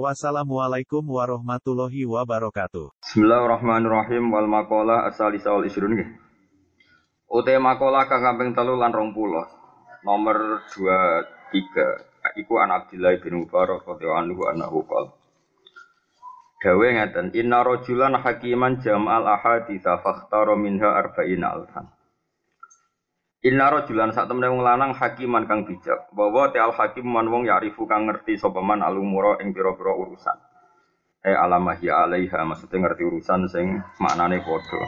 Wassalamualaikum warahmatullahi wabarakatuh. Bismillahirrahmanirrahim wal maqalah asalisa wal isrun nggih. Ute maqalah kang kaping 3 lan 20. Nomor 23 iku an Abdillah bin Mubarak radhiyallahu anhu annahu qala. Dawe ngeten, inna rajulan hakiman jam'al ahaditsa fakhtara minha arba'ina alfan. Inna rajulan sak temene wong lanang hakiman kang bijak. Bahwa te al hakim man wong yarifu kang ngerti sapa man alumura ing pira-pira urusan. Eh alamah ya alaiha maksudnya ngerti urusan sing maknane padha.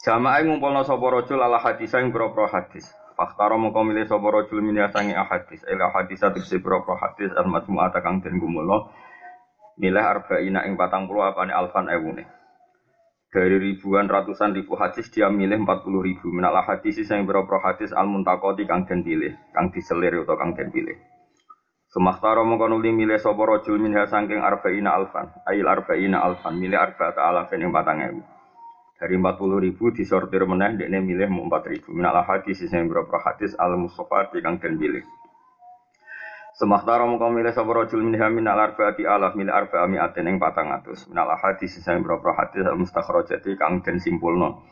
Jamaah ngumpulna sapa rajul ala hadis ing pira-pira hadis. Fakhtara mongko milih sapa rajul min sangi ahadis. Ila hadis tegese pira-pira hadis al majmu'ata kang den gumulo. Milih arba'ina ing 40 apane alfan ewune dari ribuan ratusan ribu hadis dia milih 40 ribu. Minal hadis yang berapa hadis al muntakoti kang den pilih. Kang diselir atau kang den pilih. Semakhtara mongko nuli milih sapa rajul minha saking arba'ina alfan. Ail arba'ina alfan. Milih arba'ata alafin ing 4000 dari 40 ribu disortir meneh dekne milih 4 ribu. Minal hadis yang berapa hadis al mustafa kang den pilih Semakhtara mongko milih sapa rajul min al arba'ati alaf milih arba'a mi'atin ing 400 minal hadis sing berapa hadis mustakhrajati kang den simpulno.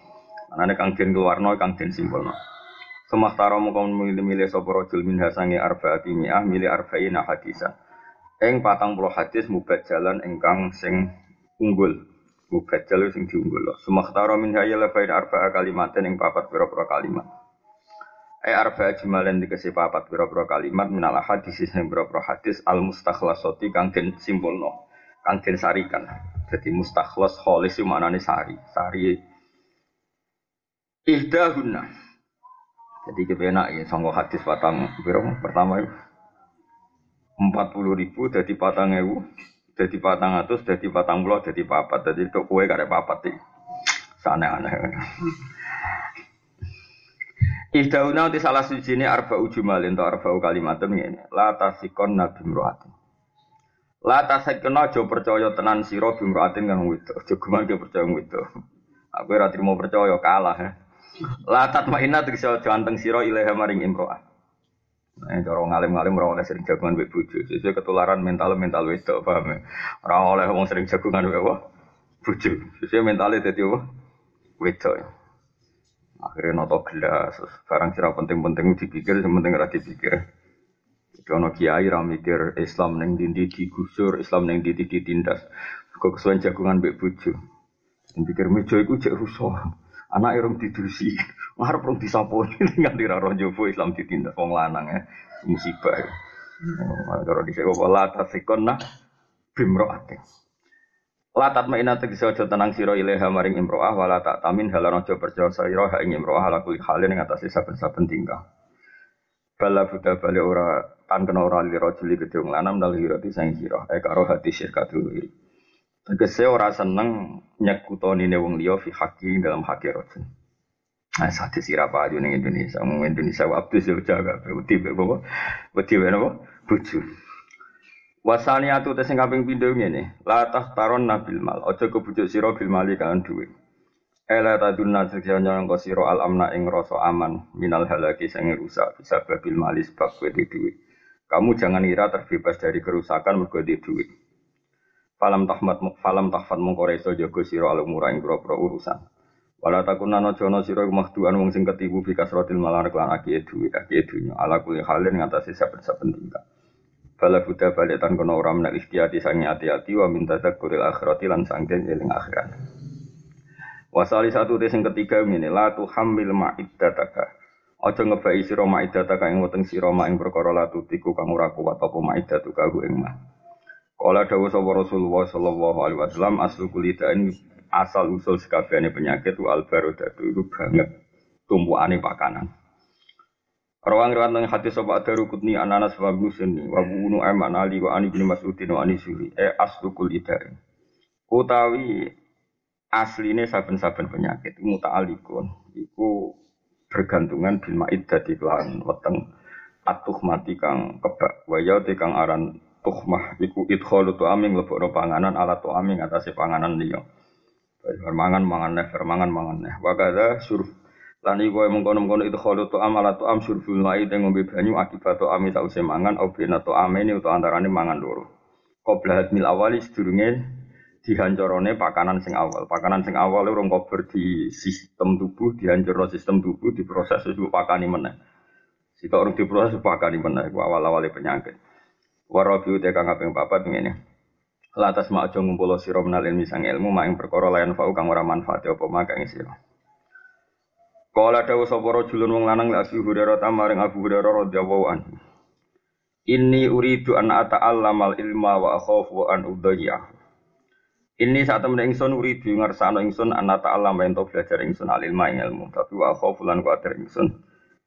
Anane kang den keluarno kang den simpulno. Semakhtara mongko milih milih sapa rajul minha sange arba'ati mi'ah milih arba'ina hadisa. Ing 40 hadis mubadjalan ingkang sing unggul. Mubadjal sing diunggul. Semakhtara minha ya lafain arba'a kalimatin ing papat pira-pira kalimat. Ai arba jumalen dikasih papat pira-pira kalimat minal hadis sing pira-pira hadis al mustakhlasati kang den simpulno, kang den sarikan. Jadi mustakhlas kholis itu maknane sari. Sari ihdahunna. Jadi kepenak ya sanggo hadis patang pira pertama itu empat puluh ribu jadi patang ewu jadi patang atus jadi patang puluh jadi papat jadi itu kue karek papat sih sana aneh Ihdauna uti salah suci ini arba ujumalin atau arba kalimatun ini. La tasikon nabi mruatin. La tasikon aja percaya tenan siro bimruatin kan itu. Jogeman dia percaya itu. Aku ora mau percaya kalah ya. La tatmainna tegese aja anteng siro ilaha maring imro'ah. Nah, cara ngalim-ngalim ora oleh sering jagungan mbek bojo. Sesuai ketularan mental-mental wedok, paham ya? Ora oleh wong sering jagungan mbek apa? Sesuai mentalnya dadi apa? Wedok. Ya. Akhirnya noto gelas, barang sira penting-penting dipikir, penting ora dipikir. Jono kiai ra mikir Islam neng dindi digusur, Islam neng dindi ditindas. Kok kesuwen jagungan mbek bojo. Pikir meja iku cek rusuh. Anak irung didusi, ngarep rong disaponi nganti ra roh jowo Islam ditindas wong lanang ya. Musibah. Kalau dhisik kok la tasikonna Latat ma'ina tegese aja tenang ilaha maring imro'ah wala tak tamin halan aja percaya sira ha ing imro'ah ala kuwi halin ing atase saben-saben tingkah. Bala buta bali ora tan kena ora li rajuli gedung lanam dal hirati sang sira e karo hati iri. Tegese ora seneng nyekutonine wong liya fi haqi dalam haki rajul. Nah, sate sira apa ning Indonesia, wong Indonesia abdus yo jaga, wedi bawa, wedi apa? Bojo. Wasani atu tes kaping pindho ngene, la taron nabil mal, aja kebujuk sira bil mali kan dhuwit. Ela tadun nazikya nyangka sira al amna ing rasa aman minal halaki sing rusak bisa babil mali sebab kowe dhuwit. Kamu jangan ira terbebas dari kerusakan mergo di dhuwit. Falam tahmat falam tahfat mung ora iso al umura ing urusan. Wala takunan aja ana sira mahduan wong sing ketipu fi kasratil malar lan aki dhuwit aki dunya ala kuli halin ngatasi saben-saben. Bala buddha balikan kono ora menak ikhtiati sangi hati-hati wa minta kuril akhirati lan sanggen eling akhirat. Wasali satu tes yang ketiga ini la hamil ma'iddataka. Aja ngebai sira ma'iddataka ing weteng sira ma ing perkara la tiku kang ora kuat apa ma'iddatuka ku ing ma. Kala dawuh sapa Rasulullah sallallahu alaihi wasallam aslu ini asal usul sekabehane penyakit wa albarodatu itu banget tumpukane pakanan. Rawang riwayat nang hadis sapa adaru kutni ananas wa musni wa bunu aman ali wa ani bin mas'udin wa ani suri. E asdukul idari. Utawi asline saben-saben penyakit muta'alikun iku bergantungan bil ma'iddati kelawan weteng atuh mati kang kebak. Waya kang aran tuhmah iku idkhalu tu aming lebokno panganan ala tu aming atase panganan liya. Mangan mangan neh mangan mangan neh. Wakada surf lan iku mengkono-mengkono itu khalu tu am ala tu am surful mai teng ngombe banyu akibat tu ami sause mangan au bena tu amene utawa antarane mangan loro qabla mil awali sedurunge dihancorone pakanan sing awal. Pakanan sing awal urung kober di sistem tubuh, dihancurno sistem tubuh, diproses susu pakani meneh. Jika orang diproses pakani meneh, awal-awalnya penyakit. Warabi utai kang kaping papat ngene. Latas mak aja ngumpul sira menal ilmi sang ilmu mak ing perkara layan fau kang ora manfaat apa mak kang sira. Kala dawu sapa rajulun wong lanang la Abu Hurairah tamaring Abu Hurairah radhiyallahu anhu. Inni uridu an ata'allamal ilma wa akhafu an udayyahu. Ini saat temen ingsun uridu ngersano ingsun ana ta'ala ento belajar ingsun alil maing ilmu. Tapi wa khofulan kuatir ingsun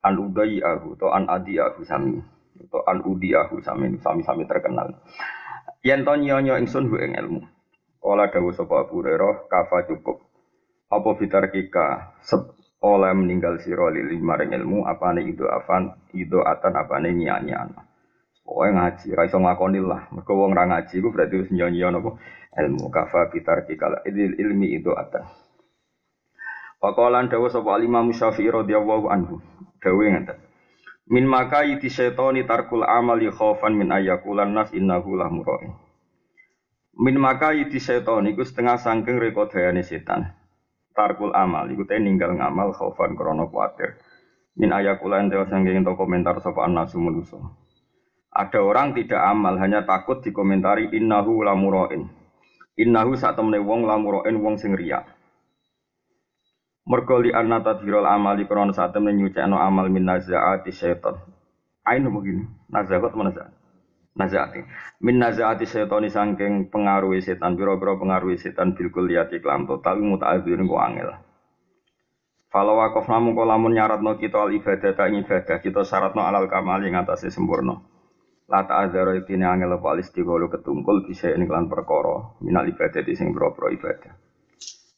an aku to an adi aku sami. To an udi aku sami sami-sami terkenal. Yen to nyonyo ingsun hu ing ilmu. Kala dawuh sapa Abu Hurairah kafa cukup. Apa fitar kika? Sep oleh meninggal sira lili maring ilmu apane itu afan itu atan apane nyanyian Pokoknya ngaji, ra iso ngakoni lah. Mergo wong ra ngaji iku berarti wis nyanyi napa ilmu kafa bitar kikala idil ilmi itu atas. Pakolan dawa sapa Imam Syafi'i radhiyallahu anhu. Dawe ngeten. Min maka iti syaitani tarkul amali khaufan min ayakulan nas innahu lah murai. Min maka iti syaitani iku setengah sangking rekodayane setan. Tarkul amal iku te ninggal ngamal khaufan krana kuwatir. Min ayakulan dewa sangking to komentar sapa nasu manusa. Ada orang tidak amal hanya takut dikomentari innahu lamurain. Innahu saat temene wong lamurain wong sing riya. Mergo li anna tadhirul amali krana saat temene nyucekno amal min nazaati syaitan. Ain begini, nazaat mana Nazaati. Min nazaati syaitani saking pengaruhi setan, biro-biro pengaruhi setan bil kulliyati kelam total muta'adzirin ku angel. Kalau wakaf namun kolamun nyaratno kita al ibadah tak ibadah kita syaratno alal kamali ngatasi sempurna. Lata azaro ibtine angel apa alistigholo ketungkul bisa ini kelan perkara minal ibadah di sing pro ibadah.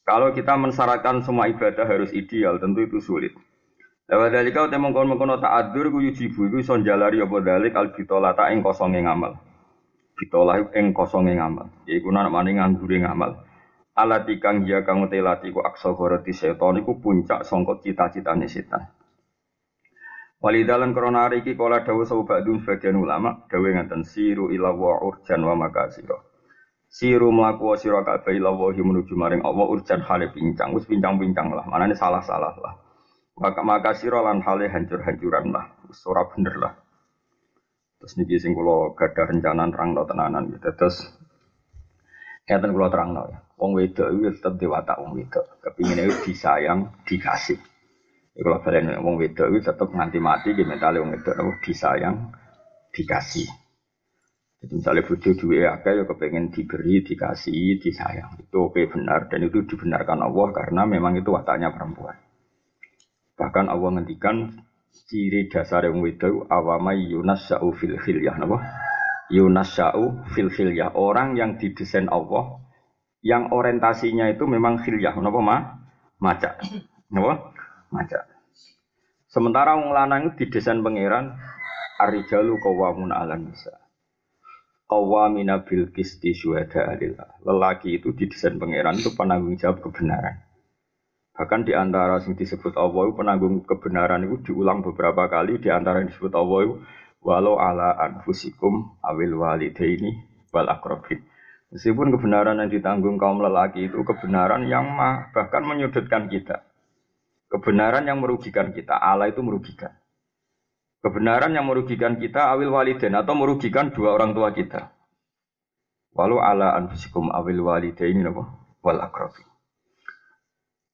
Kalau kita mensyaratkan semua ibadah harus ideal, tentu itu sulit. Lewat dari kau temong kon mengkono tak adur ku yujibu iku son jalari apa dalik al bitola tak ing kosonge ngamal. Bitola ing kosonge ngamal. Yaiku nak maning nganggure ngamal. Alati kang ya kang utelati ku aksa goroti setan iku puncak songkot cita-citane setan. Walidalan korona hari ini kala dawu sahabat dun sebagian ulama dawu ngaten siru ila wa urjan wa makasiro. Siru melaku wa siro kabeh ila menuju maring Allah urjan hale pincang wis pincang-pincang lah manane salah-salah lah. Maka makasiro lan hale hancur-hancuran lah. Ora bener lah. Terus niki sing kula gadah rencana terangno tenanan gitu. Terus Ngeten kula terangno ya. Wong wedok itu tetep dewata wong wedok. Kepingine disayang, dikasih. Kalau kalian wong wedok itu tetap nganti mati di mentale wong wedok nopo disayang, dikasih. Jadi misalnya bojo duwe akeh ya kepengen diberi, dikasih, disayang. Itu oke benar dan itu dibenarkan Allah karena memang itu wataknya perempuan. Bahkan Allah ngendikan ciri dasar yang wedok awamai yunasya'u fil khilyah napa? Yunasya'u fil khilyah. Orang yang didesain Allah yang orientasinya itu memang khilyah napa ma? Maca. Napa? maca. Sementara wong lanang di desain pangeran arijalu qawamun 'alan nisa. Qawamina bil qisti syuhada. Lelaki itu di desain pangeran itu penanggung jawab kebenaran. Bahkan di antara yang disebut Allah penanggung kebenaran itu diulang beberapa kali di antara yang disebut Allah itu walau ala anfusikum awil walidaini wal akrobin. Meskipun kebenaran yang ditanggung kaum lelaki itu kebenaran yang mah, bahkan menyudutkan kita. Kebenaran yang merugikan kita, Allah itu merugikan. Kebenaran yang merugikan kita awil waliden atau merugikan dua orang tua kita. Walau ala anfusikum awil walidain wal akrabi.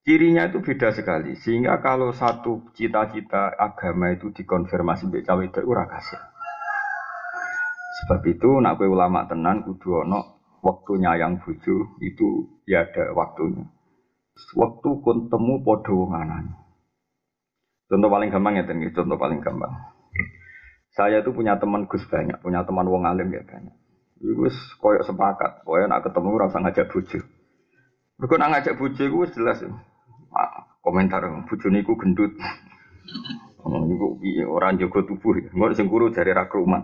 Cirinya itu beda sekali. Sehingga kalau satu cita-cita agama itu dikonfirmasi mbek cawe itu ora kasih. Sebab itu nak ulama tenan kudu ana waktunya yang bojo itu ya ada waktunya. Waktu kun temu podo wong Contoh paling gampang ya tengi, contoh paling gampang. Saya itu punya teman Gus banyak, punya teman wong alim ya banyak. Gus koyok sepakat, koyok nak ketemu rasa ngajak bojo. Mergo nak ngajak bojo wis jelas. Ah, komentar bojone iku gendut. Ngono iku tubuh. Sing kuru jare ra krumat.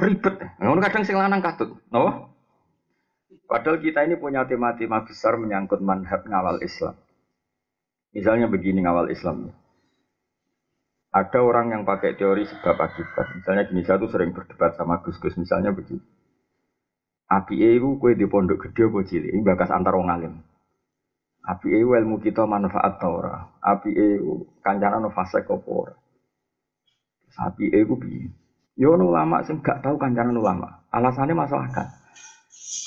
Ribet. Kadang sing lanang katut. Napa? Padahal kita ini punya tema-tema besar menyangkut manhaj ngawal Islam. Misalnya begini ngawal Islam. Ada orang yang pakai teori sebab akibat. Misalnya gini, saya tuh sering berdebat sama Gus-Gus. Misalnya begini. Api itu kue di pondok gede apa cilik? Ini bakas antar wong alim. Api itu ilmu kita manfaat tau ora. Api itu kancana no fase kopor. Api itu bi. Yo ulama sing gak tahu kancana ulama. Alasannya masalah kan.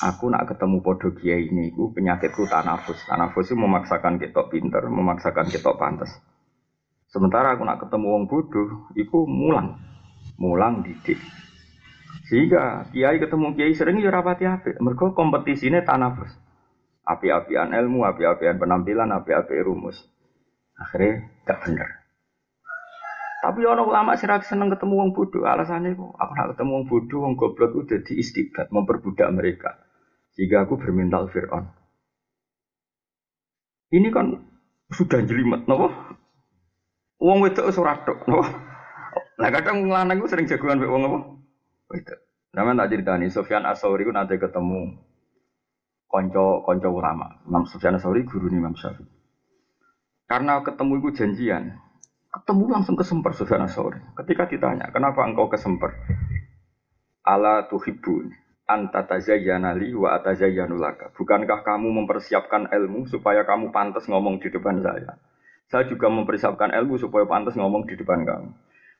Aku nak ketemu podo kiai ini, aku penyakitku tanafus. Tanafus itu memaksakan kita pinter, memaksakan kita pantas. Sementara aku nak ketemu wong bodoh, iku mulang. Mulang didik. Sehingga kiai ketemu kiai sering ya rapati api. Mereka kompetisinya tanafus. Api-apian ilmu, api-apian penampilan, api-api rumus. Akhirnya gak bener. Tapi orang ulama sih seneng ketemu wong bodoh. Alasannya kok aku nak ketemu wong bodoh, wong goblok itu jadi memperbudak mereka. Sehingga aku bermental Fir'aun. Ini kan sudah jelimet, nopo? Wong wedok ora tok. Lah kadang lanang ku sering jagoan wong apa? Wedok. Nama tak ceritani Sofyan Asauri ku nanti ketemu konco konco ulama. Imam Sofyan Asauri guru nih Imam Syafi'i. Karena ketemu itu janjian, ketemu langsung kesemper Sofyan Asauri. Ketika ditanya, kenapa engkau kesemper? Ala tuhibun anta tazayyana li wa atazayyanu laka. Bukankah kamu mempersiapkan ilmu supaya kamu pantas ngomong di depan saya? Saya juga mempersiapkan ilmu supaya pantas ngomong di depan kamu.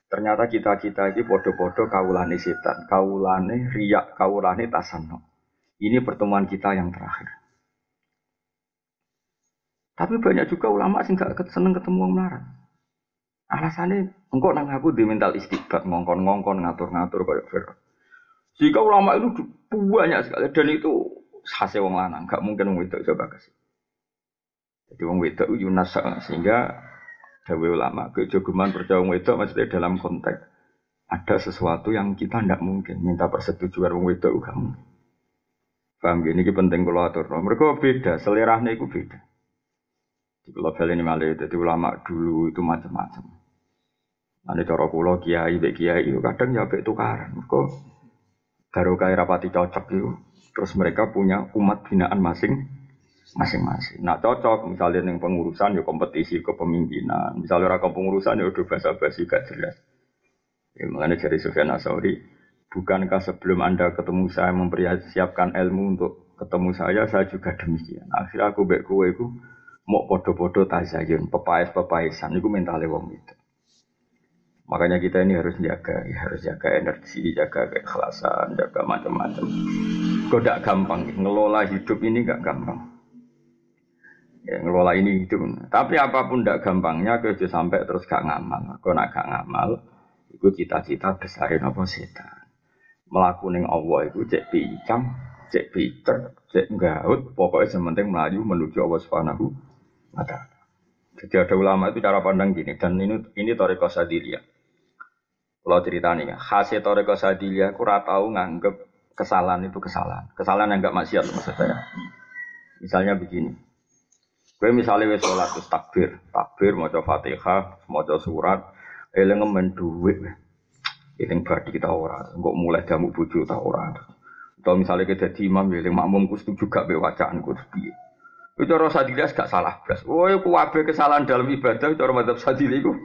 Ternyata kita-kita ini bodoh-bodoh kaulane setan, kaulane riak, kaulane tasano. Ini pertemuan kita yang terakhir. Tapi banyak juga ulama sih gak seneng ketemu orang marah. Alasannya, engkau nang aku di mental istiqbat, ngongkon-ngongkon, ngatur-ngatur kayak Fir'aun. Jika ulama itu banyak sekali dan itu khasnya wong lanang, gak mungkin wong itu coba kasih. Jadi wong wedok Yunas sehingga dawe ulama kejogeman percaya wedok maksudnya dalam konteks ada sesuatu yang kita tidak mungkin minta persetujuan wong wedok kamu. Paham gini ini penting kalau atur. Mereka beda, selerahnya itu beda. Di kalau ini malah jadi ulama dulu itu macam-macam. Nanti cara kulo kiai, bek kiai itu kadang ya bek tukaran. Mereka baru kaya rapati cocok itu. Terus mereka punya umat binaan masing masing-masing. Nah cocok misalnya yang pengurusan ya kompetisi kepemimpinan. Misalnya orang pengurusan ya udah bahasa basi gak jelas. Ya, mengenai dari Sufyan Asauri, bukankah sebelum anda ketemu saya mempersiapkan ilmu untuk ketemu saya, saya juga demikian. Akhirnya aku baik kue itu mau podo-podo tazayun, pepais-pepaisan, itu mentalnya wong itu. Makanya kita ini harus jaga, ya, harus jaga energi, jaga keikhlasan, jaga macam-macam. Kok gak gampang, ngelola hidup ini gak gampang ya, ngelola ini hidup. Tapi apa pun tidak gampangnya, kerja sampai terus gak ngamal. Kau nak gak ngamal, itu cita-cita besarin apa setan. Melakukan Allah itu cek pincang, cek pinter, cek gaut, pokoknya sementing melaju menuju Allah Subhanahu wa Jadi ada ulama itu cara pandang gini, dan ini ini Toriko Sadiliyah. Kalau cerita nih, khasnya Toriko Sadiliyah, aku tahu nganggep kesalahan itu kesalahan. Kesalahan yang gak maksiat maksud saya. Misalnya begini, Gue misalnya wes sholat terus takbir, takbir mau coba fatihah, mau coba surat, eling ngemen duit, eling berarti kita orang, nggak mulai jamu bujuk tau orang. Atau misalnya kita jadi imam, eling makmum kustu juga bewacaan kustu. Itu cara sadilas gak salah belas. Oh, aku wabe kesalahan dalam ibadah, cara madhab sadili itu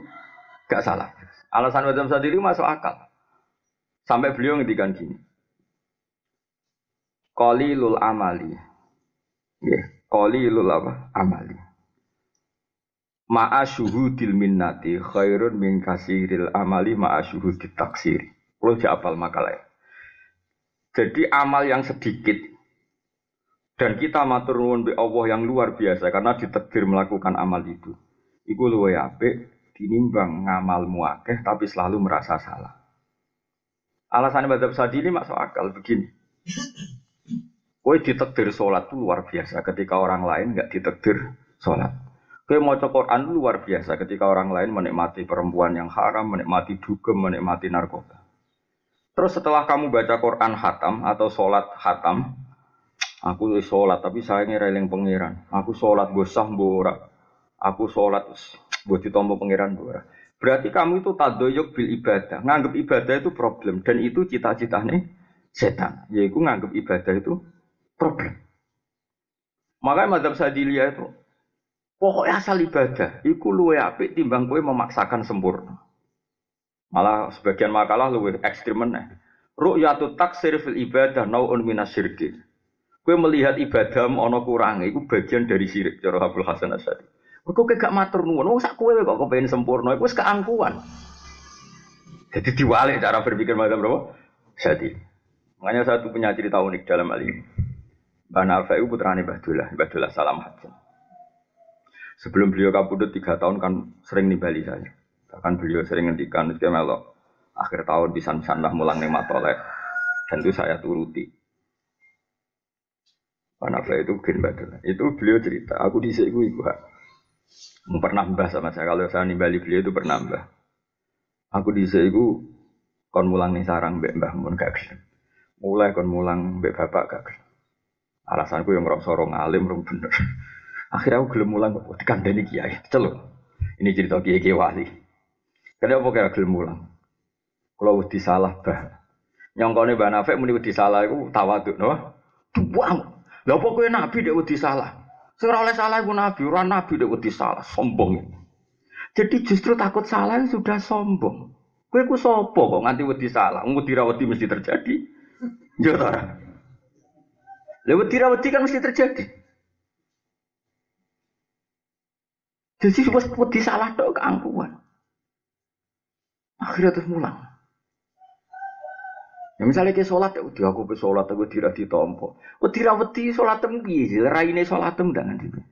gak salah. Alasan madhab sadili masuk akal. Sampai beliau ngedikan gini. lul amali. Yeah qalilul apa amali ma'a syuhudil minnati khairun min kasiril amali ma'a syuhudit taksiri kalau apal makalah jadi amal yang sedikit dan kita matur nuwun be Allah yang luar biasa karena ditakdir melakukan amal itu. Iku luwe apik dinimbang ngamal muakeh tapi selalu merasa salah. Alasan Mbak Sadi ini masuk akal begini. Kue ditekdir sholat itu luar biasa ketika orang lain nggak ditekdir sholat. Kue mau Quran itu luar biasa ketika orang lain menikmati perempuan yang haram, menikmati dugem, menikmati narkoba. Terus setelah kamu baca Quran hatam atau sholat hatam, Aku wis salat tapi saya ngereling pangeran. Aku salat gue sah ora. Aku salat gue ditompo pangeran ora. Berarti kamu itu tadoyok bil ibadah. Nganggap ibadah itu problem dan itu cita-citanya setan. Yaitu nganggap ibadah itu problem. Makanya madhab sadiliyah itu pokoknya asal ibadah. Iku luwe apik timbang kowe memaksakan sempurna. Malah sebagian makalah luwe ekstrim meneh. Ru'yatu taksir fil ibadah nau'un minasyirki. Kowe melihat ibadah ana kurang, itu bagian dari syirik cara Abdul Hasan Asyadi. Kok gak matur nuwun, wong sak kowe kok kepengin sempurna, iku wis keangkuhan. Jadi diwalik cara berpikir macam berapa? Jadi, makanya satu punya cerita unik dalam hal ini. Mbah Nafa itu putrane Mbah Dullah, Mbah Dullah Salam Haji. Sebelum beliau kabudut tiga tahun kan sering nimbali saya. Bahkan beliau sering ngendikan, dia melok akhir tahun di san lah mulang nih matolek. Dan itu saya turuti. Panafa itu gen badal. Itu beliau cerita. Aku di sini ibu hak. Pernah mbah sama saya. Kalau saya nimbali beliau itu pernah mbah. Aku di sini kon mulang nih sarang mbak mbah mun gak. Mulai kon mulang mbak bapak gak gelem. Alasanku yang ngerasa orang alim, orang bener. Akhirnya aku gelem mulang kok dikandani kiai. Celuk. Ini cerita kiai kiai wali. Kenapa kira gelem mulang? Kalau wedi salah bah. Nyongkone Mbak Nafek muni wedi salah iku tawaduk, no? Buang. Lah apa kowe nabi dek wedi salah? Sing oleh salah iku nabi, ora nabi dek wedi salah, sombong. Jadi justru takut salah sudah sombong. Kowe ku kok nganti wedi salah? Wedi ra mesti terjadi. Ta. Ra wedi kan mesti terjadi. Jadi wis wedi salah tok keangkuhan. Akhirnya terus mulang. Ya misalnya ke sholat, ya udah aku sholat, aku tidak ditompo. Wedi sholat tem piye? Raine sholat tem dengan itu.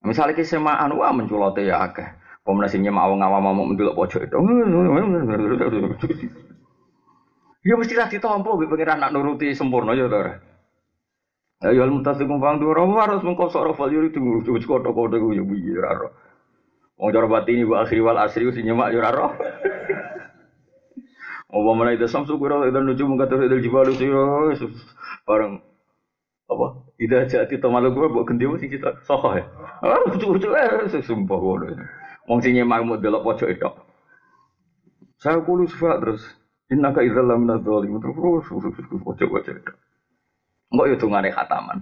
Misalnya ke semaan, wah menculot ya akeh. Sing mau ngawam mau mendelok pojok itu. Ya mesti lah ditompo, gue pengen anak nuruti sempurna ya tora. Ya ya mutasi kumpang tuh orang harus mengkosok rafal yuri tuh cuci kotor kotor gue ya biar raro. Mau coba batini bu akhir wal asri usi nyemak ya raro. Apa mana itu samsu kura itu nuju mengkatur itu jibalu sih bareng apa? Ida jati tomalu gue buat kendi sih kita soho ya. Ah lucu lucu eh sumpah gue. Wong sing nyemak mau delok pojok itu. Saya kulo suka terus. Innaka idzal lamina dzalimin terus pojok-pojok itu. Enggak itu ngane khataman.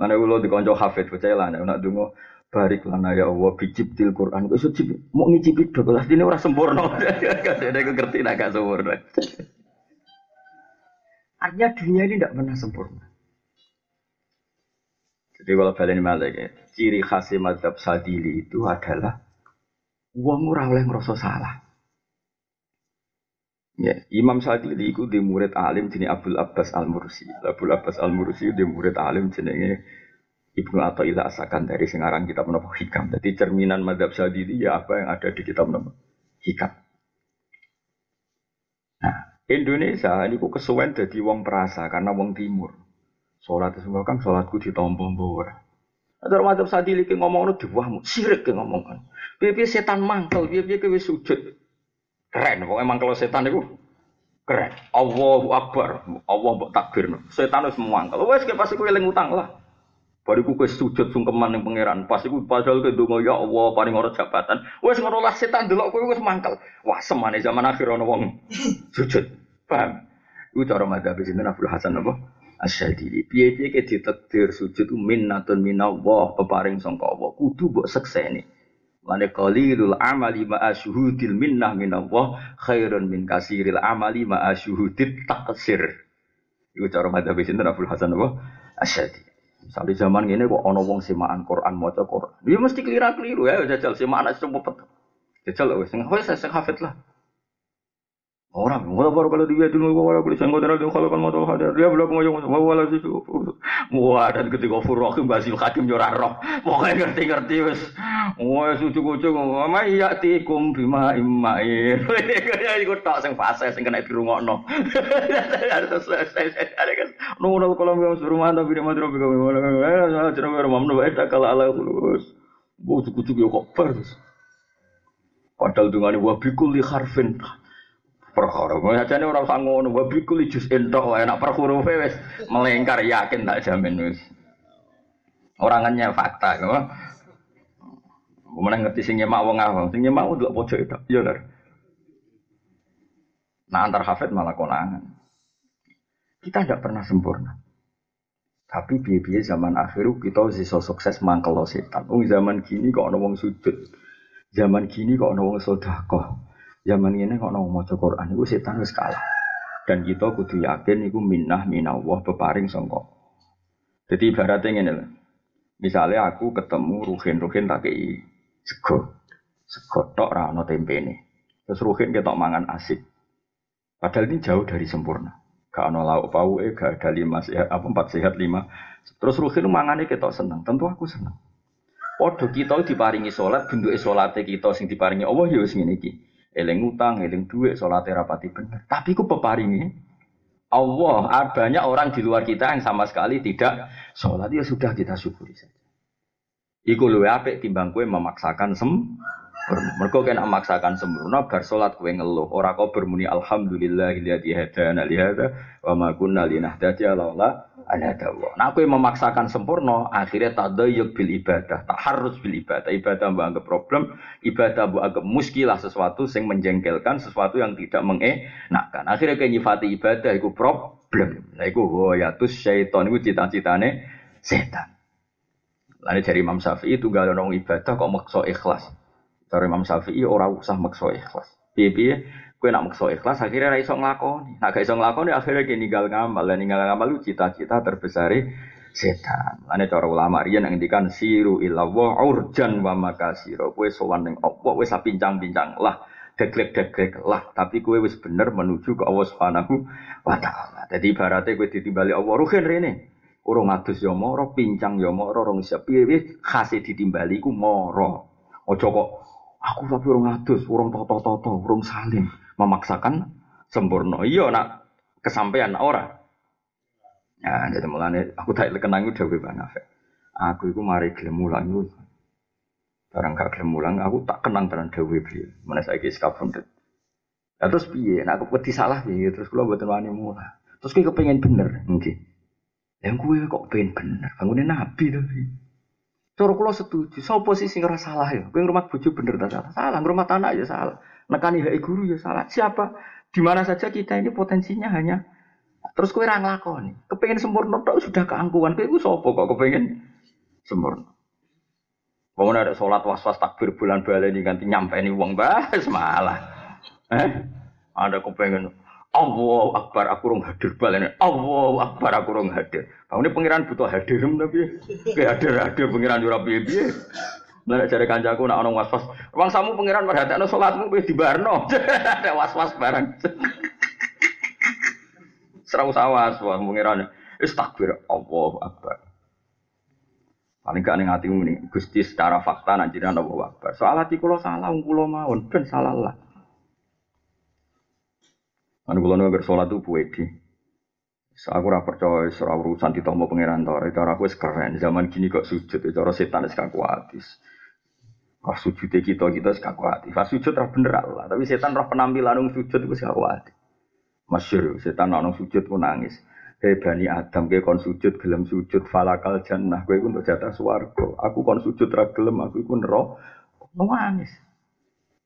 Mana ulo dikonco hafid percaya lah nek dungo barik lana ya Allah bijibtil Quran. Kok iso mau ngicipi dok lah ini ora sempurna. Kadang aku ngerti nak gak sempurna. Artinya dunia ini tidak pernah sempurna. Jadi kalau balik balik ya, ciri khas madhab sadili itu adalah uang ora oleh ngerasa salah. Ya, Imam Sadili itu di murid alim jenis Abdul Abbas Al Mursi. Abdul Abbas Al Mursi di murid alim jenenge Ibnu Athaillah Asakan dari sengarang kitab menapa hikam. Jadi cerminan madhab sadili ya apa yang ada di kitab menapa hikam. Nah, Indonesia ini kok kesuwen jadi wong perasa karena wong timur. Sholat itu kan sholatku ditompo ora. Ada madhab sadili ki ngomong itu diwahmu, sirik ki ngomong kan. Piye setan mangkel, piye-piye kowe sujud. Keren, pokoknya mangkel setan itu keren. Allahu Akbar, Allah mbok takbir. Setan wis mangkel. Wes kayak pasti kowe eling utang lah. Bariku kowe sujud sungkeman ning pangeran. Pas iku padahal ke donga ya Allah paling ora jabatan. Wes ngono lah setan delok kowe wis mangkel. Wah semane zaman akhir ana wong sujud. Paham? Iku cara madzhab sinten Abdul Hasan apa? Asyadili. Piye-piye ke ditakdir sujud minnatun minallah peparing sangka Allah. Kudu mbok sekseni. Mane qalilul amali ma'a syuhudil minnah minallah khairun min kasiril amali ma'a syuhudit taksir. Iku cara madzhab sinten Abdul Hasan apa? Asyadili. Misalnya zaman ini kok ono wong semaan Quran maca Quran. Dia mesti keliru-keliru ya jajal semaan coba pet. Jajal wis sing wis sing hafid lah. Orang, wala baru kalau dia dulu wala kulit sangkut dari kalau kan motor hadir dia belum mau ngomong wala sih wah dan ketika furokim basil hakim jurah roh pokoknya ngerti ngerti wes wah sucu kucu ngomong iya tikum bima imain ya ikut tak sing fase sing kena di rumah no kan nunggu kalau mau suruh mana tapi dia mau terus kami mana cerita rumah no itu kalau ala kulus sucu kucu yo kok pers padahal dengan wabikul li harfin perkara. Ajane ora usah ngono, wa bi kulli juz'in tok wae nek per hurufe wis melengkar yakin tak jamin wis. Ora fakta, kok. Kemudian ngerti sing nyemak wong awam, sing nyemak ndelok pojok itu. Dar. Nah, antar hafid malah konangan. Kita tidak pernah sempurna. Tapi biaya zaman akhir kita bisa sukses mangkel setan. Zaman gini kok ono wong sujud. Zaman gini kok ono wong sedekah. Zaman ini kok ono maca Quran iku setan wis kalah. Dan kita kudu yakin iku minnah minallah peparing sangka. Jadi ibaratnya lho. Misalnya aku ketemu ruhin-ruhin tak kei sego. Sego tok ra ono tempene. Terus ruhin ketok mangan asik. Padahal ini jauh dari sempurna. Gak ono lauk eh gak ada lima sehat apa empat sehat lima. Terus ruhin mangane ketok seneng. Tentu aku seneng. Podo kita diparingi sholat, bentuk sholatnya kita sing diparingi Allah ya wis ngene. Eling utang, eling duit, sholat rapati bener. Tapi ku peparingi Allah, banyak orang di luar kita yang sama sekali tidak sholat ya sudah kita syukuri saja. Iku luwe apik timbang kue memaksakan sempurna. Mergo kena memaksakan sempurna bar salat kue ngeluh. Ora kau bermuni alhamdulillah alladzi hadana li hadza wa ma kunna linahtadiya laula an hadallah. Nah kue memaksakan sempurna akhirnya tadayyuk bil ibadah, tak harus bil ibadah. Ibadah mbak anggap problem, ibadah mbak anggap muskilah sesuatu yang menjengkelkan, sesuatu yang tidak mengenakan. Akhirnya kue nyifati ibadah iku problem. Nah iku wayatus syaiton iku cita-citane setan. Lalu dari Imam Syafi'i itu gak ada ibadah kok makso ikhlas. Dari Imam Syafi'i orang usah makso ikhlas. Piye-piye kue nak makso ikhlas akhirnya ra iso. Nak gak iso nglakoni akhirnya kayak ninggal ngamal. Dan ninggal ngamal lu cita-cita terbesar setan. Lalu cara ulama rian yang ngendikan siru illallah urjan wa makasiro. Kue sowan ning Allah wis pincang-pincang lah deglek-deglek lah, tapi kue wis bener menuju ke Allah Subhanahu wa taala. Jadi ibaratnya kue ditimbali Allah ruhin rene. Urung adus ya moro, pincang ya moro, rong siap piye khase ditimbali ku moro. Ojo kok aku tapi urung adus, urung toto-toto, urung salim, memaksakan sempurna. Iya nak kesampaian ora. Ya, jadi mulane aku tak kenang udah gue banget. Aku itu mari gelem mulang itu. Barang gak gelem aku tak kenang tenan dewe beliau. Mana saya kis kabundut. Ya, terus piye? Nah, aku peti salah piye? Terus kula mboten wani mulang. Terus kayak kepengen bener, nggih. Yang gue kok pengen bener, bangunin nabi tapi. Cara kulo setuju, so posisi ngerasa salah ya. Gue rumah bojo bener tak salah, salah. Rumah tanah ya salah. Nekani hak guru ya salah. Siapa? Di mana saja kita ini potensinya hanya terus kue rang lakoni. Kepengen sempurna tok sudah keangkuhan. Kue sopo kok kepengen sempurna. Bangun ada sholat was-was takbir bulan balen ini ganti nyampe ini uang bahas malah. Eh? Ada kepengen Allah Akbar aku rong hadir balen. Allah Akbar aku rong hadir. Kamu ini pangeran butuh hadir tapi kayak hadir hadir pangeran ora piye piye. Lah cari kancaku nak ono was-was. Wong samu pangeran perhatekno salatmu kowe dibarno. Ada was-was barang. Serau sawas wah pangeran. Wis Allah Akbar. Paling gak ning atimu nih, Gusti secara fakta nak jiran Allah Akbar. Soal hati kula salah, kula mawon ben salah lah. Anu kula nu sholat tuh puedi. Aku ora percaya ora urusan ditompo pangeran to. Cara aku wis keren. Zaman gini kok sujud, cara setan wis kakuatis. Pas sujud kita kita wis kakuatis. Pas sujud ora bener Allah, tapi setan roh penampilan nang sujud wis kakuatis. Masyur, setan nang sujud pun nangis. Hei bani Adam, gue kon sujud gelem sujud falakal jannah, gue untuk jatah swargo. Aku kon sujud ra gelem, aku iku nero nangis.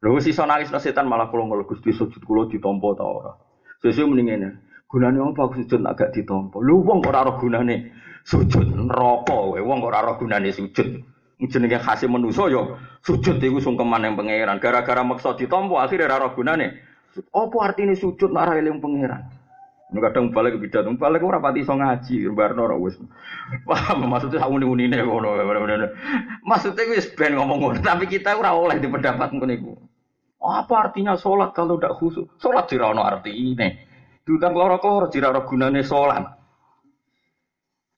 Lho sih nangis no setan malah kulo ngel Gusti sujud kulo ditampa ta ora. Sesuai mendingan gunane apa aku sujud agak ditompo. Lu wong ora roh gunane sujud neraka kowe. Wong ora roh gunane sujud. Jenenge khase manusa ya sujud iku sungkeman yang pangeran. Gara-gara maksa ditompo akhirnya ora roh gunane. Apa artinya sujud nek ora eling pangeran? Kadang balik bidat, balik ora pati iso ngaji, barno ora wis. Paham maksudnya sak uni-unine ngono. Maksudnya wis ben ngomong ngono, tapi kita ora oleh di pendapat ngono iku. Apa artinya sholat kalau tidak khusus? Sholat tidak ada ini. Diutang keloro-keloro tidak ada gunanya sholat.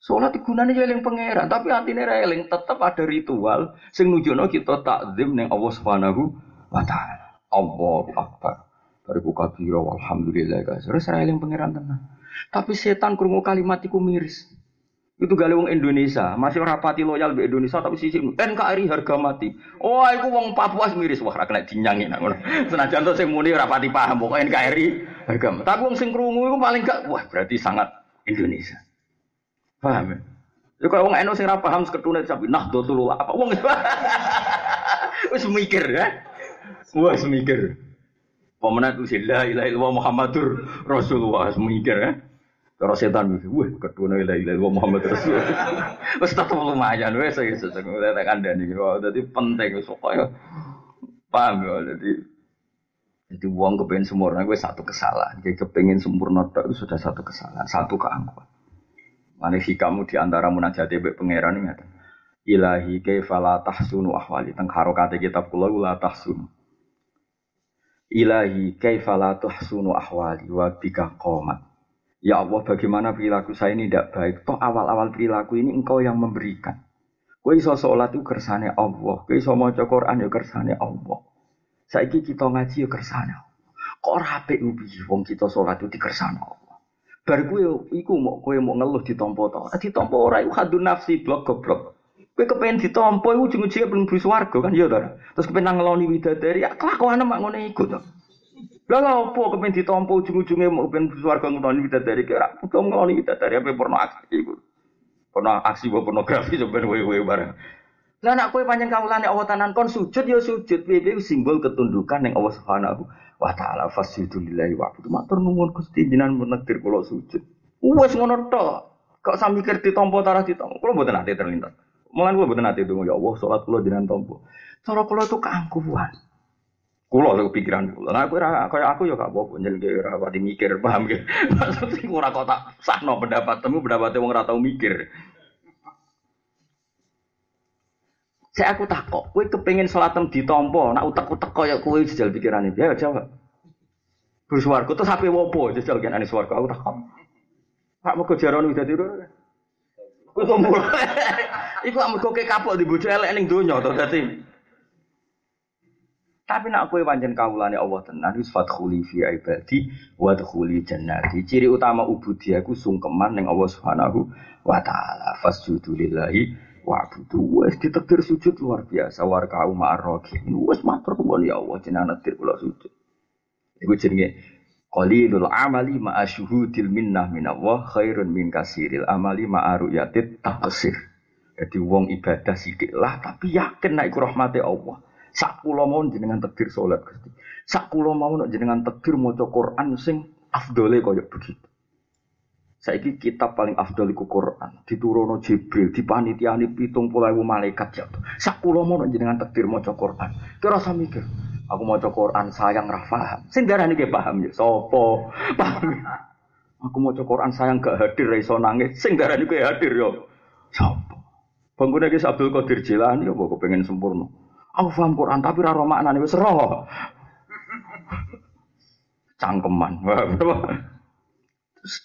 Sholat gunanya eling pangeran, tapi artinya eling tetap ada ritual sing nujono kita takzim neng Allah Subhanahu wa taala. Allahu Akbar. Bariku kabira walhamdulillah guys. Terus eling pangeran tenang. Tapi setan krungu kalimat iku miris. Itu gale Indonesia, masih rapati loyal be Indonesia tapi sisi NKRI harga mati. Oh, iku wong Papua miris wah ra kena dinyangi ngono. Senajan to sing muni rapati paham pokoke NKRI harga mati. Tapi wong sing krungu iku paling gak wah berarti sangat Indonesia. Paham ya? Ya kalau wong eno sing ra paham seketune sampe nah dotul apa wong wis mikir ya. Wis mikir. Pemenang itu la ilaha illallah Muhammadur Rasulullah mikir ya. Cara setan wis, wah kedua la ilaha illallah Muhammad Rasul. Wis tetep lumayan wis saya sesuk tak kandhani. Dadi penting wis ya. paham ya dadi jadi uang kepengen sempurna gue satu kesalahan. Jadi kepengen sempurna itu sudah satu kesalahan, satu keangkuhan. Mana sih kamu di antara munajat be pangeran ini Ilahi kaifala tahsunu ahwali. Teng harokate kitab kula la tahsunu. Ilahi kaifala tahsunu ahwali wa bika qomat. Ya Allah, bagaimana perilaku saya ini tidak baik? Toh awal-awal perilaku ini engkau yang memberikan. Kau iso sholat itu kersane Allah. Kau iso mau Quran ya kersane Allah. Saiki kita ngaji ya kersane. Kok rapi ubi wong kita sholat itu di kersane Allah. Bar kowe iku mau kowe mau ngeluh ditampa ta. Ditampa ora iku hadun nafsi blok goblok. Kowe kepengen ditampa iku ujung-ujungnya belum bus warga kan ya ta. Terus kepengen ngeloni widadari ya kelakuan mak ngono iku to. Lah lha opo kepen ditampa ujung-ujunge mau ben swarga ngutoni bidadari ki ora butuh ngoni bidadari apa porno aksi iku. Porno aksi pornografi sampean wewe bareng. Lah nek kowe pancen kawulane Allah tanan kon sujud ya sujud piye simbol ketundukan ning Allah Subhanahu wa taala fasjudu lillahi abdu matur nuwun Gusti jenengan menegir kula sujud. Wes ngono tok. Kok sami mikir ditampa tarah ditampa. Kula mboten ate terlintas. Mulan kula mboten ate donga ya Allah salat kula jenengan tampa. Cara kula itu keangkuhan. Kulo lho pikiran kulo. Nah, aku ora kaya aku ya gak apa-apa njenenge ora pati mikir, paham ge. Maksud ora kok tak sahno pendapatmu, pendapatnya wong ora tau mikir. Saya aku takok, kowe kepengin salatem ditampa, nak utek-utek kaya kowe jajal pikirane. Ya jawab. Terus warga terus sampe wopo jajal kan ane swarga aku takok. Pak mau kejaran udah tidur. Kowe kok mulai. Iku amarga kapok di bojo elek ning donya to dadi. Tapi nak kue panjen kaulane Allah tenan wis fadkhuli fi ibadi wa dkhuli jannati. Ciri utama ubudiyah ku sungkeman ning Allah Subhanahu wa taala. Fasjudu lillahi wa'budu. Wes ditekdir sujud luar biasa warka'u ma'arraqin. Wes matur nuwun ya Allah jenengan netir kula sujud. Iku jenenge qalilul amali ma'a syuhudil minnah min Allah khairun min kasiril amali ma'a ru'yatit taqsir. Jadi wong ibadah sithik lah tapi yakin nek iku rahmate Allah. Sak kula mau jenengan takdir salat Gusti. Sak kula mau jenengan takdir maca Quran sing afdole kaya begitu. Saiki kitab paling afdol iku Quran, diturono Jibril, dipanitiani pitung puluh malaikat jatuh. Sak kula mau jenengan takdir maca Quran. Kira usah mikir, aku maca Quran sayang ra paham. Sing darani ge paham ya sapa? Paham. Aku maca Quran sayang gak hadir ra iso nangis. Sing darani hadir yo. Sapa? Bangunnya ki Abdul Qadir Jilani apa pengen sempurna. Aku paham Quran tapi ora roh maknane wis roh. Cangkeman.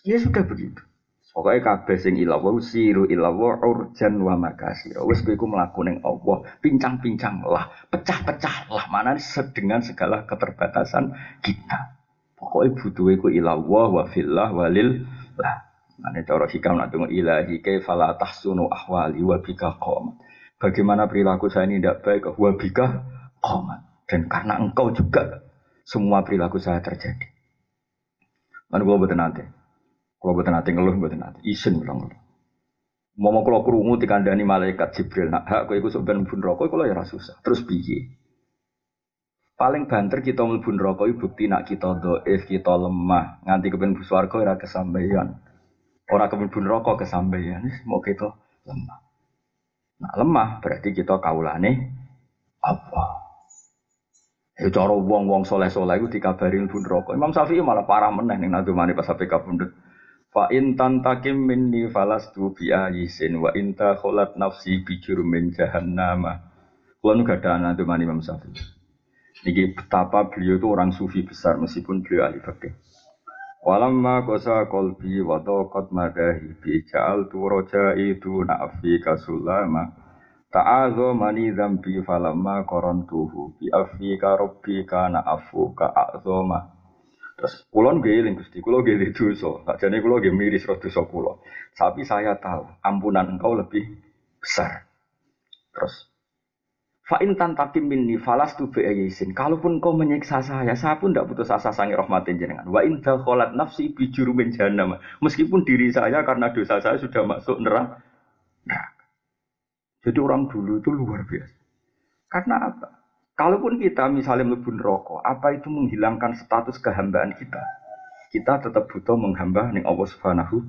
Ya sudah begitu. Pokoknya kabeh sing ilawa siru ilawa urjan wa makasir. Wis kowe iku mlaku ning Allah, pincang-pincang lah, pecah-pecah lah mana sedengan segala keterbatasan kita. Pokoknya butuh iku ilawa wa fillah walil lah. Mane cara hikam nak tunggu ilahi kaifala tahsunu ahwali wa bika qamat. Bagaimana perilaku saya ini tidak baik, wabika komat. Dan karena engkau juga semua perilaku saya terjadi. Mana gue nanti, kalau buat nanti ngeluh buat nanti, isin bilang Mau mau kalau kerungu dikandani malaikat Jibril, nak hak kau ikut sebenarnya pun rokok, kalau ya susah. Terus biye. Paling banter kita melbun rokok, bukti nak kita doif, kita lemah, nganti kepen buswargo ora kesampaian. Orang kepen bun rokok kesampaian, mau kita lemah. Nah lemah berarti kita kaulane apa? Ya cara wong-wong soleh-soleh itu dikabarin pun rokok. Imam Syafi'i malah parah meneh ning mani pas sampai kabundut. Fa in tantakim minni falastu bi ayisin wa inta kholat nafsi bi jurmin jahannama. Kulo nu gak ada mani Imam Syafi'i. Niki betapa beliau itu orang sufi besar meskipun beliau ahli fikih. Walamma kosa kolbi wa taqat madahi bi ja'al tu itu na'fi kasulama ta'azo mani zambi falamma korontuhu bi afika rabbi kana afu ka azoma Terus kulon geling Gusti, kulo nggih dosa. Sakjane kulo nggih miris ro dosa kulo. Tapi saya tahu ampunan engkau lebih besar. Terus Fa in tantakim minni falas tu bi'ayisin. Kalaupun kau menyiksa saya, saya pun tidak putus asa sangi rahmatin jenengan. Wa in dakhalat nafsi bi jurumin jahannam. Meskipun diri saya karena dosa saya sudah masuk neraka. Nah. Jadi orang dulu itu luar biasa. Karena apa? Kalaupun kita misalnya melebur rokok, apa itu menghilangkan status kehambaan kita? Kita tetap butuh menghamba ning Allah Subhanahu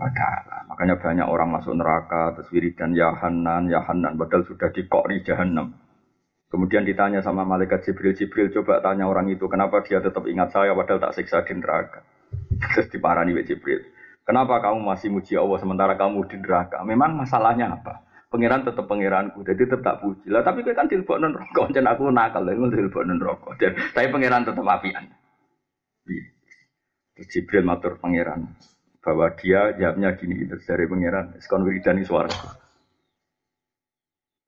wa taala. Makanya banyak orang masuk neraka terus wiridan ya Hanan, ya Hanan padahal sudah dikori jahanam. Kemudian ditanya sama malaikat Jibril, Jibril coba tanya orang itu, kenapa dia tetap ingat saya padahal tak siksa di neraka. Terus diparani Jibril. Kenapa kamu masih muji Allah sementara kamu di neraka? Memang masalahnya apa? Pangeran tetap pangeranku, jadi tetap tak puji. Lah tapi kan tilbok non rokok, dan aku nakal, lah tilbok non rokok. Dan tapi pangeran tetap apian. Iya. Terus Jibril matur pangeran bahwa dia jawabnya gini terus dari pangeran sekon wiridani suara.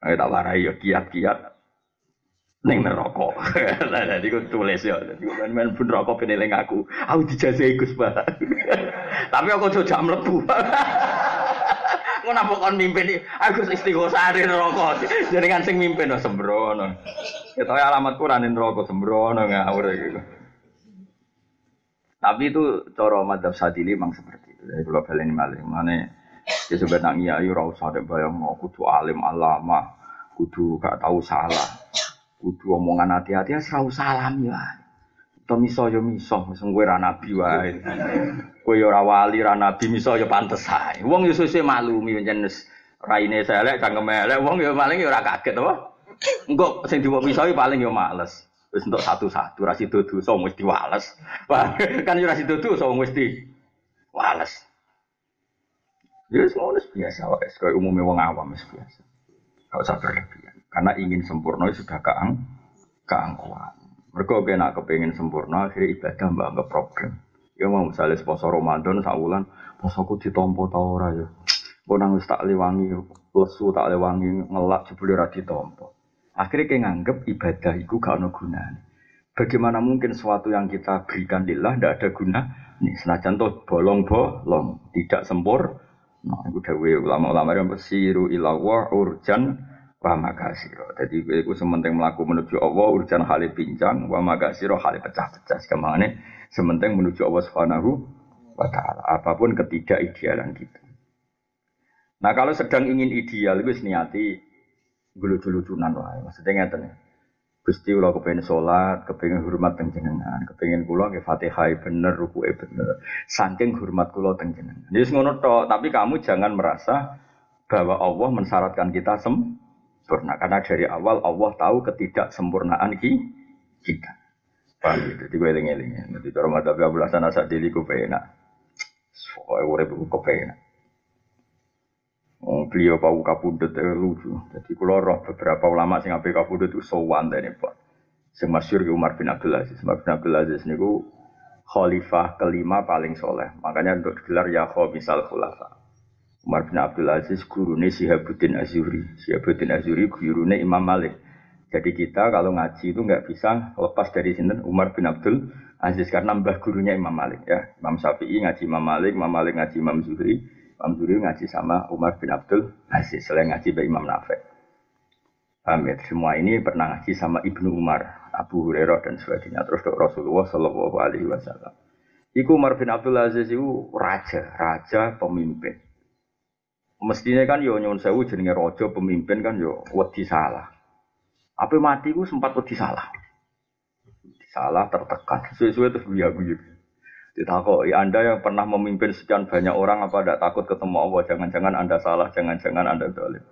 Ayo tak warai ya kiat-kiat neng neraka. Lah dadi ku tulis ya. Main pun rokok peneling aku. Aku dijajahi Gus Tapi aku jam mlebu. Ngono apa kon mimpin aku istighosah di neraka. Jenengan sing mimpin oh, sembrono. Itu alamat Quran neraka sembrono ngawur gitu. Tapi itu coro madhab sadili memang seperti itu. Jadi kalau kalian maling mana ya sebenarnya iya iya usah ada bayang mau kudu alim alama, kudu gak tahu salah, kudu omongan hati-hati ya serau salam ya. To miso yo miso, sing kowe ra nabi wae. Kowe yo ora wali ra nabi miso yo pantes ae. Wong yo sesuk maklumi pancen wis raine selek cangkeme elek wong yo maling yo ora kaget apa. Engko sing diwok miso paling yo males. Wis entuk satu-satu ra sido dosa wis diwales. Kan yo ra sido dosa wis diwales. Ya wis ngono biasa wae, kaya umumnya wong awam wis biasa. Gak usah berlebihan. Karena ingin sempurna sudah keang keangkuhan. Mereka kena kepengen sempurna, akhirnya ibadah mbak anggap problem. Ya mau misalnya poso Ramadan saulan, posoku ditompo tau ora ya. Kau nangis tak lewangi, lesu tak lewangi, ngelak jebule ora ditompo. Akhirnya kayak nganggep ibadah itu gak ada gunanya. Bagaimana mungkin sesuatu yang kita berikan lillah tidak ada guna? Nih, senajan tuh bolong-bolong, tidak sempur. Nah, itu dewe ulama-ulama yang bersiru ilawah urjan wa magasiro. Jadi itu sementing melaku menuju Allah urusan hal pincang wa magasiro hal pecah-pecah. Ke mana sementing menuju Allah Subhanahu wa taala. Apa pun ketidakidealan kita. Nah kalau sedang ingin ideal itu niati gelucu-lucunan lah. Maksudnya ngeten ya. Gusti kula kepengen sholat, kepengen hormat teng jenengan, kepengen kula ke Fatihah bener, rukuke bener. Saking hormat kula teng jenengan. Jadi ngono tok, tapi kamu jangan merasa bahwa Allah mensyaratkan kita sem sempurna. Karena dari awal Allah tahu ketidaksempurnaan kita. Paham gitu, jadi gue eling-eling. Jadi cara mata Abu Hasan Asad dili ku penak. Soalnya urip ku kepenak. Oh, beliau pau kapundut eh, lucu. Jadi kalau roh beberapa ulama sing ape kapundut itu sowan tadi pak. Sing masyur Umar bin Abdul Aziz. Umar bin Abdul Aziz niku khalifah kelima paling soleh. Makanya untuk gelar ya misal khulafa. Umar bin Abdul Aziz gurune Sihabuddin Azuri. Sihabuddin Azuri gurune Imam Malik. Jadi kita kalau ngaji itu nggak bisa lepas dari sini Umar bin Abdul Aziz karena mbah gurunya Imam Malik ya. Imam Syafi'i ngaji Imam Malik, Imam Malik ngaji Imam Zuhri, Imam Zuhri ngaji sama Umar bin Abdul Aziz selain ngaji by Imam Nafi. Paham ya? Semua ini pernah ngaji sama Ibnu Umar, Abu Hurairah dan sebagainya. Terus Rasulullah Shallallahu Alaihi Wasallam. Iku Umar bin Abdul Aziz itu raja, raja pemimpin. Mestinya kan yo nyuwun sewu jenenge raja pemimpin kan yo wedi salah. Apa mati ku sempat wedi salah. Salah tertekan. Suwe-suwe terus guya-guyu. Ditakoi, Anda yang pernah memimpin sekian banyak orang apa tidak takut ketemu Allah? Jangan-jangan Anda salah, jangan-jangan Anda dolim.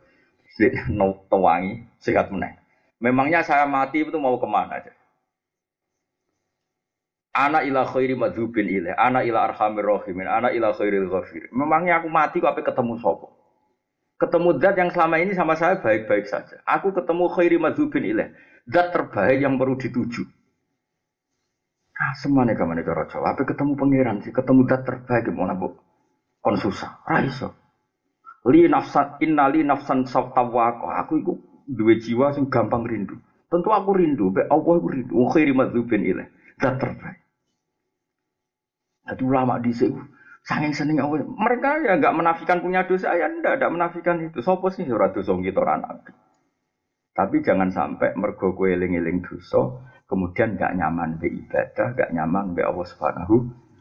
No, tewangi, sehat meneng. Memangnya saya mati itu mau ke mana aja? Anak ila khairi madzubin ilaih, anak ila arhamir rahimin, anak ila khairil ghafir. Memangnya aku mati kok ketemu sopo? Ketemu zat yang selama ini sama saya baik-baik saja. Aku ketemu khairi madzubin ilaih, zat terbaik yang perlu dituju. Nah, semuanya kamu nih Jawa. Apa ketemu pangeran sih? Ketemu zat terbaik gimana bu? Kon susah, raiso. Li nafsan innali nafsan. Aku itu dua jiwa sing gampang rindu. Tentu aku rindu, be Allah aku rindu. Khairi madzubin ilaih, zat terbaik. Jadi ulama di sini saking seneng Allah. Mereka ya nggak menafikan punya dosa ya, ndak ada menafikan itu. Sopo sih ora dosa kita ora nabi. Tapi jangan sampai mergo kowe eling-eling dosa, kemudian nggak nyaman be ibadah, nggak nyaman be Allah Subhanahu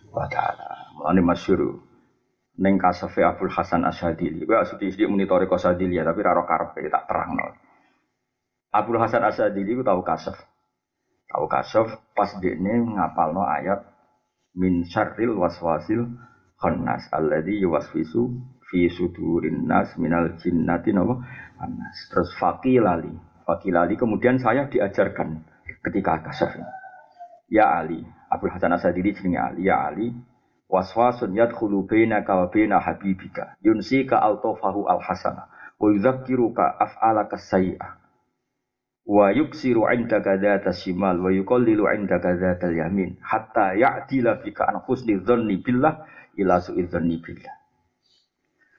wa taala. Mulane masyhur ning kasafe Abdul Hasan Asyadili. Kowe asli sithik muni toriko Asyadili ya, tapi ra ro karepe tak terangno. Abdul Hasan Asyadili ku tahu kasaf. Tahu kasaf pas dekne ngapalno ayat min syarril waswasil khannas alladzi yuwaswisu fi sudurin nas minal jinnati nawa anas. Terus fakilali, fakilali kemudian saya diajarkan ketika kasaf. Ya Ali, Abdul Hasan Asadili jenenge Ali, ya Ali, waswasun yadkhulu bainaka wa baina habibika. Yunsika altofahu alhasana. Wa yudzakiruka af'alaka sayyi'ah wa yuksiru indaka dzata shimal wa yuqallilu indaka dzatal yamin hatta ya'dila bika an husni dzanni billah ila su'i dzanni billah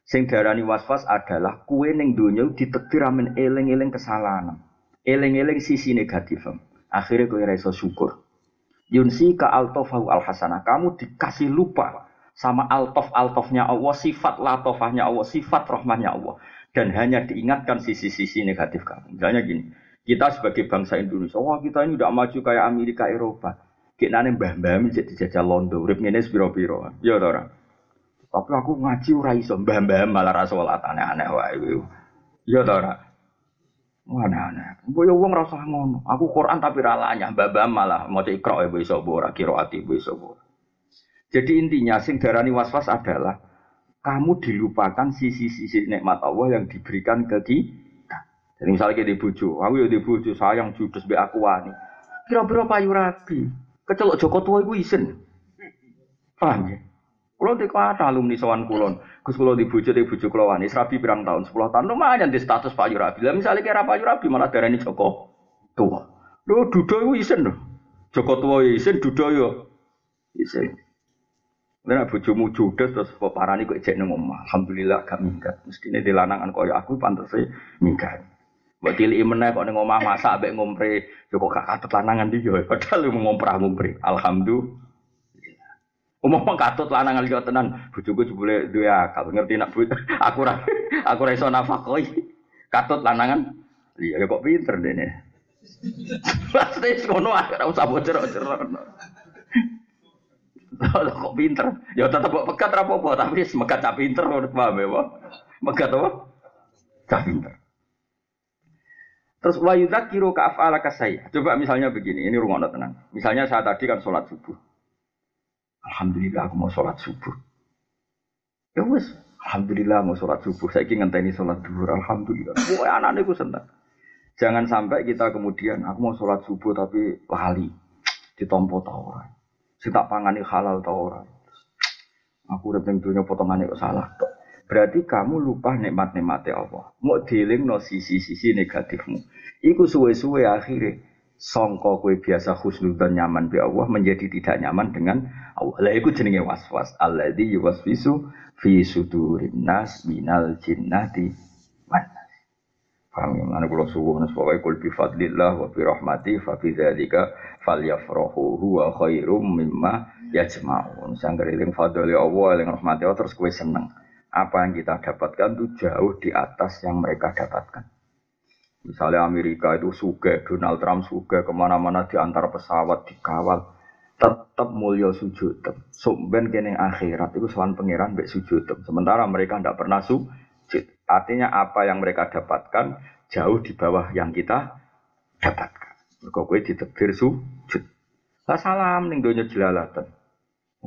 Sing darani waswas adalah kue ning donya ditektir amen eling-eling kesalahan. Eling-eling sisi negatif. Akhirnya kue raiso syukur. Yunsi ka altofahu al hasanah. Kamu dikasih lupa sama altof altofnya Allah, sifat latofahnya Allah, sifat rahmahnya Allah. Dan hanya diingatkan sisi-sisi negatif kamu. Misalnya gini, kita sebagai bangsa Indonesia, wah kita ini udah maju kayak Amerika, Eropa. Kita nane mbah-mbah jadi jajah londo, urip ngene piro-piro. Ya orang. Tapi aku ngaji ora iso, mbah-mbah malah ra salat aneh-aneh wae Ya ta ora? Aneh-aneh. Mbok yo wong rasa ngono. Aku Quran tapi ra lanyah, mbah-mbah malah maca ikra ya iso ora qiraati iso ora. Jadi intinya sing darani waswas adalah kamu dilupakan sisi-sisi nikmat Allah yang diberikan ke kita. Jadi misalnya kayak di bojo, aku ya di bojo sayang judes be aku wani. Kira-kira payu rabi. Kecelok Joko tua iku isin. Paham ya? Kulo di kata alumni sowan kulon, Gus kulo di bojo di bojo kulo wani serabi pirang tahun, 10 tahun lumayan di status Pak Yurabi. Lah misalnya kira Pak Yurabi malah darani Joko tua. Lho dudo iku isen lho. Joko tua isen dudo yo isen. Lah bojomu judes terus kok parani kok ejek nang omah. Alhamdulillah gak minggat. Mestine dilanangan koyo aku pantese minggat. Mbok tiliki meneh kok ning omah masak ambek ngompre, yo kok gak lanangan ndi yo padahal ngomprah ngompre. Alhamdulillah. Umum katut lanang liya tenan, bojoku jebule duwe akal, ngerti nak bu, aku ora aku iso nafakoi. Katut lanangan, iya ya kok pinter dene. Pasti ngono ora usah bocor-bocor. kok pinter? Ya tetep kok pekat ra apa tapi semekat cah pinter kok paham ya, Megat apa? Cah pinter. Terus wa yudzakiru ka af'ala kasai. Coba misalnya begini, ini rungokno tenang. Misalnya saya tadi kan sholat subuh. Alhamdulillah aku mau sholat subuh. Ya wes, Alhamdulillah mau sholat subuh. Saya ingin ngenteni sholat duhur. Alhamdulillah. Pokoknya anak aku senang. Jangan sampai kita kemudian aku mau sholat subuh tapi lali ditompo tau ora. Si tak pangani halal tau ora. Aku udah dunia potongannya kok salah. Berarti kamu lupa nikmat-nikmatnya Allah. Mau dealing no sisi-sisi negatifmu. Iku suwe-suwe akhirnya songko kue biasa dan nyaman bi Allah menjadi tidak nyaman dengan Allah. Lah iku jenenge waswas. Alladzi yuwaswisu fi sudurin nas minal jinnati wan ya? Mana kula suwun pokoke kul bi fadlillah wa bi rahmati fa bi dzalika falyafrahu huwa khairum mimma yajma'un. Sangger eling fadli Allah, eling rahmati Allah terus kue seneng. Apa yang kita dapatkan itu jauh di atas yang mereka dapatkan. Misalnya Amerika itu suge, Donald Trump suge, ke mana-mana diantar pesawat, dikawal. Tetap mulia sujud. Sumben kene akhirat itu soal pangeran mbek sujud. Sementara mereka tidak pernah sujud. Artinya apa yang mereka dapatkan jauh di bawah yang kita dapatkan. Mereka kue ditekdir sujud. Lah salam ning donya jelalatan.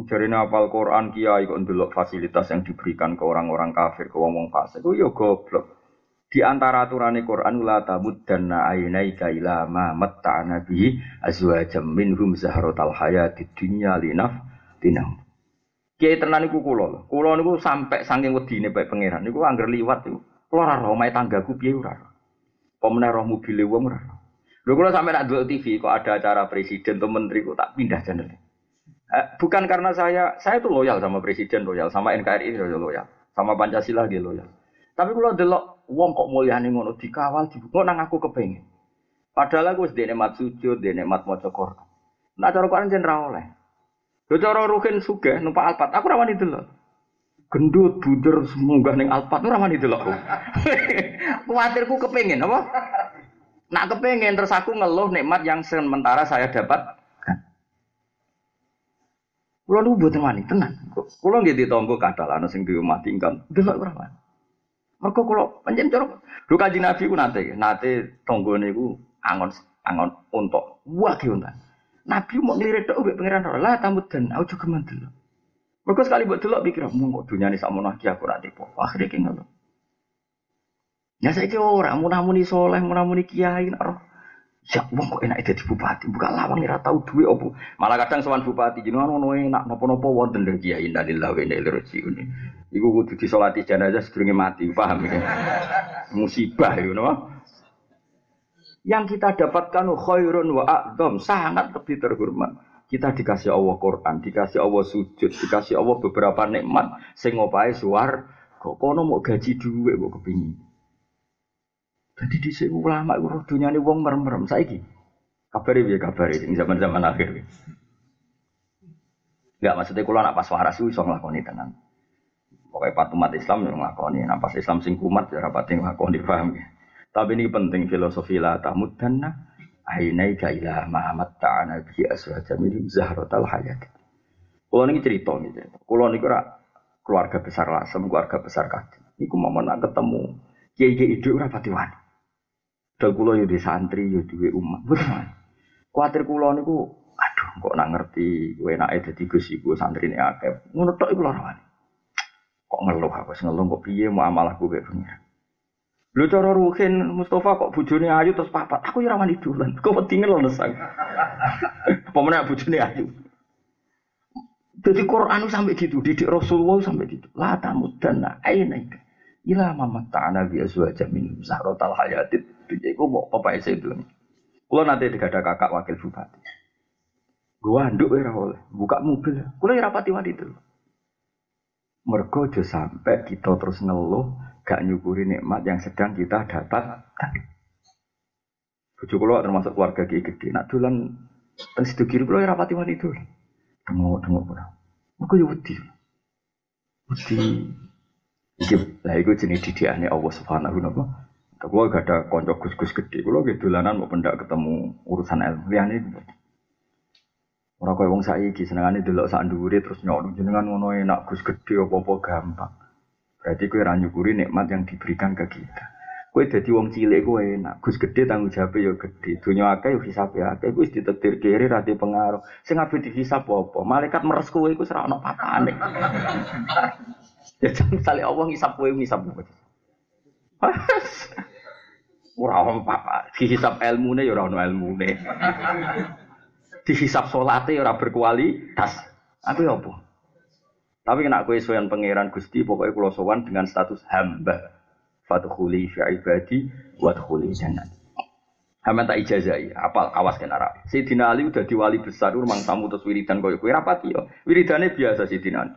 Jadi apal Quran kiai kok ndelok fasilitas yang diberikan ke orang-orang kafir, ke wong-wong fasik. Ku yo goblok. Di antara aturan Quran la tamuddanna ainaika ila ma matta'na bihi azwajam minhum zahratal hayatid dunya linaf tinam. Kiai tenan niku kula. Kula niku sampai saking wedine bae pangeran niku angger liwat niku. Kula ora roh omahe tanggaku piye ora. Apa meneh roh mobile wong ora. Lho kula sampe nak delok TV kok ada acara presiden atau menteri kok tak pindah channel. Eh, bukan karena saya, saya itu loyal sama presiden, loyal sama NKRI, loyal, sama Pancasila dia loyal. Tapi kalau delok Wong kok mulyane ngono dikawal dibuka nang aku kepengin. Padahal aku wis dene mat sujud, dene mat maca Quran. Nah cara Quran jen ra oleh. Lho cara ruhin sugih numpak Alphard, aku ora wani delok. Gendut bunder semunggah ning Alphard ora wani delok. Kuwatirku kepengin apa? Nak kepengin terus aku ngeluh nikmat yang sementara saya dapat. Kulo nu mboten wani tenan. Kulo nggih ditampa kadal ana sing duwe mati ingkang delok ora wani. Mergo kulo pancen cara lho kanjeng Nabi ku nate nate tanggane iku angon angon untuk wah ki. Nabi mau ngelirik tok mbek pangeran ora lah dan aku juga mantel. Mergo sekali buat delok pikir mung kok dunyane sakmono iki aku ora tipu. Akhire ki. Ya saiki ora munamuni soleh, munamuni kiai nek Ya wong kok enak dadi bupati, buka lawang ora tau duwe opo. Malah kadang sowan bupati jenengan ngono enak napa-napa wonten lho kiai innalillahi wa inna ilaihi raji'un. Iku kudu disolati jenazah sedurunge mati, paham ya? Musibah itu napa? Yang kita dapatkan khairun wa a'dham, sangat lebih terhormat. Kita dikasih Allah Quran, dikasih Allah sujud, dikasih Allah beberapa nikmat sing opahe suar kok kono mau gaji duwe kok kepingin. Jadi di sini ulama itu roh dunia ini wong merem-merem. Saiki kabari ya kabari ini zaman-zaman akhir. Enggak maksudnya kalau nak pas waras itu bisa ngelakoni tenan. Pokoknya pas umat Islam yang ngelakoni. Nah pas Islam sing kumat ya rapat yang ngelakoni paham ya. Tapi ini penting filosofi lah tamud dana. Ainai ila Muhammad ta'ana bi min zahratal hayat. Kalau ini cerita gitu. Kalau ini keluarga besar lasem, keluarga besar kaji. Iku mau nak ketemu kiai-kiai itu rapati wani. Dal kula yo di santri yo duwe umat. Kuatir kula niku aduh kok nak ngerti kowe enake dadi Gus iku santrine akeh. Ngono tok iku lara Kok ngeluh aku wis ngeluh kok piye muamalahku kaya pengiran. Lho cara ruhin Mustafa kok bojone ayu terus papat. Aku ya ora wani dolan. Kok wedi lho nesang. Apa meneh bojone ayu. Jadi Quran sampai gitu, didik Rasulullah sampai gitu. La tamudanna ainaika ila mamat ta'ana bi azwaja min zahratal hayatid dunya iku mau apa itu Kulo nanti ada kakak wakil bupati. Gua anduk ora oleh, buka mobil. Kulo ya rapati wani itu. Mergo aja sampai kita terus ngeluh gak nyukuri nikmat yang sedang kita dapat. Bojo kulo termasuk keluarga ki gede. Nak dolan teng situ kiri kulo ya rapati wani itu. Tengok-tengok kulo. Mergo ya wedi. Wedi Iki lah iku jenis didikane Allah Subhanahu wa taala. Kalau gak ada konco gus-gus gede, kalau gitu dolanan mau pendak ketemu urusan ilmu liane kau wong saiki senengane delok sak ndure terus nyok jenengan ngono enak gus gede apa-apa gampang. Berarti kowe ra nyukuri nikmat yang diberikan ke kita. Kowe dadi wong cilik kowe enak, gus gede tanggung jawab ya gede. Dunia akeh yo hisab ya akeh, kowe ditetir kiri ra pengaruh. Sing ape dihisab apa? Malaikat meres kowe iku ora ono patane. Ya jangan misalnya Allah ngisap kowe kowe. Ora ono apa dihisap ilmune ya ora ono ilmune. Dihisap salate ya ora berkualitas. Aku ya apa? Tapi kena kowe sowan pangeran Gusti pokoknya kula sowan dengan status hamba. Fadkhuli fi ibadi wadkhuli jannah. Hamba tak ijazai, apal awas kena Arab. Sayyidina Ali udah di wali besar, rumang tamu terus wiridan koyo kowe rapati yo. Wiridane biasa Sayyidina Ali.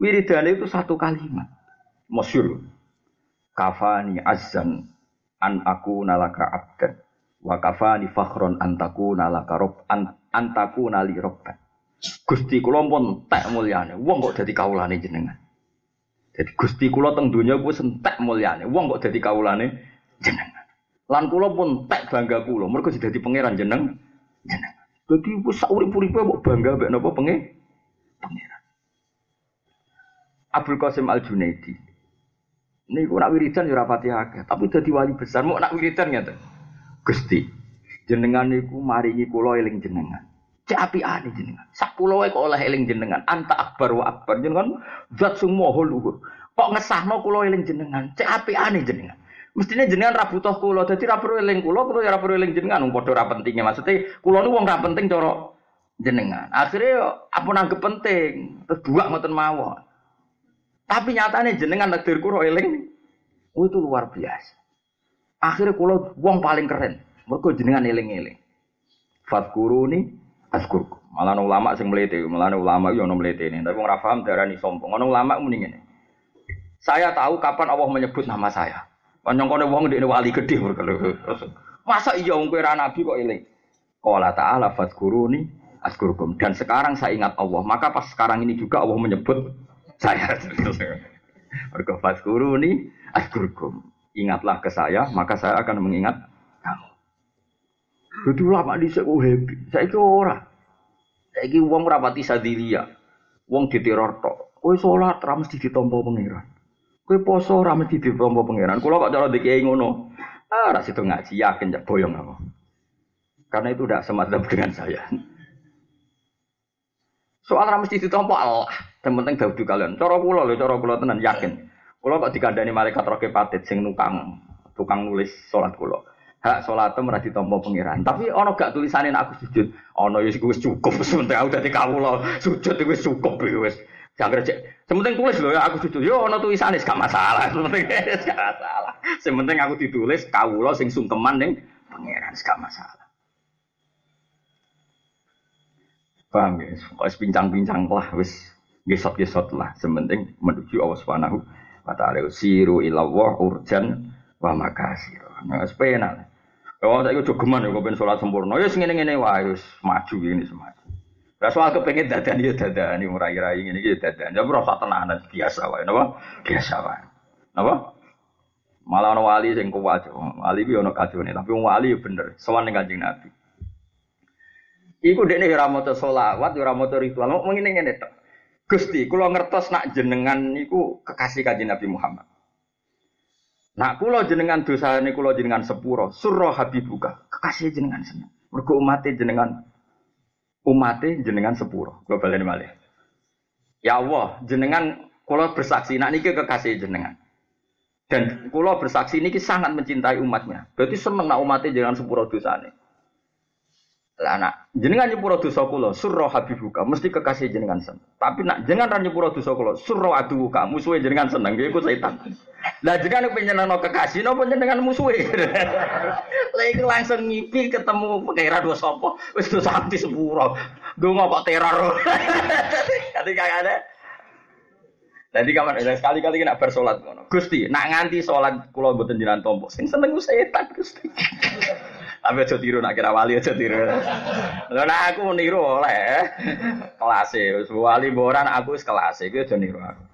Wiridane itu satu kalimat. Masyur. Kafani azan an aku nalaka abdan. Wa kafani fakhron antaku nalaka rob an, antaku nali robban. Gusti kula pun tak mulyane. Wong kok dadi kawulane jenengan. Jadi Gusti kula teng donya ku sentek mulyane. Wong kok dadi kawulane jenengan. Lan kula pun tak bangga kula. Mergo dadi pangeran jeneng jenengan. Dadi wis sak urip-uripe kok bangga mek napa pengen pangeran. Abdul Qasim Al Junaidi. Ini nak wiridan ya rapati akeh, tapi jadi wali besar mau nak wiridan ngeten. Gusti, jenengan niku maringi kula eling jenengan. Cek apiane jenengan. Sak kula kok oleh eling jenengan. Anta akbar wa akbar jenengan zat sing maha luhur. Kok ngesahno kula eling jenengan. Cek apiane jenengan. Mestinya jenengan ra butuh kula, dadi ra perlu eling kula, kula ya ra perlu eling jenengan. Wong padha ra pentinge. Maksudnya kula niku wong penting cara jenengan. Akhirnya apa nanggep penting, terus buak ngoten mawon. Tapi nyatanya jenengan takdir kuro eling, itu luar biasa. Akhirnya kulo wong paling keren, mereka jenengan eling-eling. Fatkuruni askurku. Malah ulama sing melete, malah ulama yo ono melete ini. Tapi ora paham darani sombong. Ono ulama muni ngene. Saya tahu kapan Allah menyebut nama saya. Panjang kono wong ndekne wali gede Masa iya wong kowe nabi kok eling. Qala ta'ala fatkuruni askurkum. Dan sekarang saya ingat Allah, maka pas sekarang ini juga Allah menyebut saya. Mergo fazkuruni askurkum. Ingatlah ke saya, maka saya akan mengingat kamu. Itu lama di saya happy. Saya itu orang. Saya itu uang rapati sadilia. Uang diteror tok. Kue sholat rames di ditompo pengiran. Kue poso rames di ditompo pengiran. Kalau kok cara dikiai ngono. Ah, ras itu ngaji yakin ya boyong aku. Karena itu tidak semacam dengan saya. Soal rames di ditompo Allah. Yang penting daudu kalian. Cara kula lho, cara kula tenan yakin. Kula kok dikandani malaikat roke patit sing nukang tukang nulis salat kula. Hak salat ora ditampa pangeran. Tapi ana gak tulisane nek aku sujud. Ana ya wis cukup sementing aku dadi kawula. Sujud wis cukup wis. Jangan cek. Sementing tulis lho ya aku sujud. Yo ana tulisane gak masalah. Sementing gak masalah. Sementing aku ditulis kawula sing sungkeman ning pangeran gak masalah. Paham ya? Pokoknya pincang-pincang lah, wis gesot-gesot lah. Sementing menuju Allah Subhanahu wa taala. Siru ilawah urjan wa makasir. Nah, sepena. Oh, saya itu jogeman ya, kau pengen sholat sempurna. Ya, segini ngene wah, wis maju ini semaju. Nah, soal kepengen dadan ya dadan, ini murai-rai ini gitu dadan. Ya, berasa tenanan biasa wae, napa? Biasa wae. Napa? Malah ono wali sing kuat, wali ku ono kacone, tapi wong wali ya bener, sowan ning Kanjeng Nabi. Iku dekne ora maca selawat, ora maca ritual, mau ngene ngene tok. Gusti, kula ngertos nak jenengan niku kekasih Kanjeng Nabi Muhammad. Nak kula jenengan dosane kula jenengan sepuro, surra habibuka, kekasih jenengan seneng. Mergo umate jenengan umate jenengan sepuro. Kula baleni malih. Ya Allah, jenengan kula bersaksi nak niki kekasih jenengan. Dan kula bersaksi niki sangat mencintai umatnya. Berarti seneng nak umatnya jenengan sepuro dosane. Lah nak jenengan nyepuro dosa kula surra habibuka mesti kekasih jenengan seneng. Tapi nak jenengan ra nyepuro dosa kula surra aduka musuhe jenengan seneng iku setan. Lah jenengan penyenengno kekasih napa jenengan musuhe. Lah iku langsung ngipi ketemu pengira dosa apa wis dosa ati sepuro. Donga kok teror. Jadi kayak ada Jadi kamar sekali-kali kena bersolat ngono. Gusti, nak nganti solat kula mboten jenengan tompo. Sing seneng setan Gusti. Tapi aja tiru nak kira wali aja tiru. Lha nah aku niru oleh kelas e. Wali boran aku wis kelas e. Aja niru aku.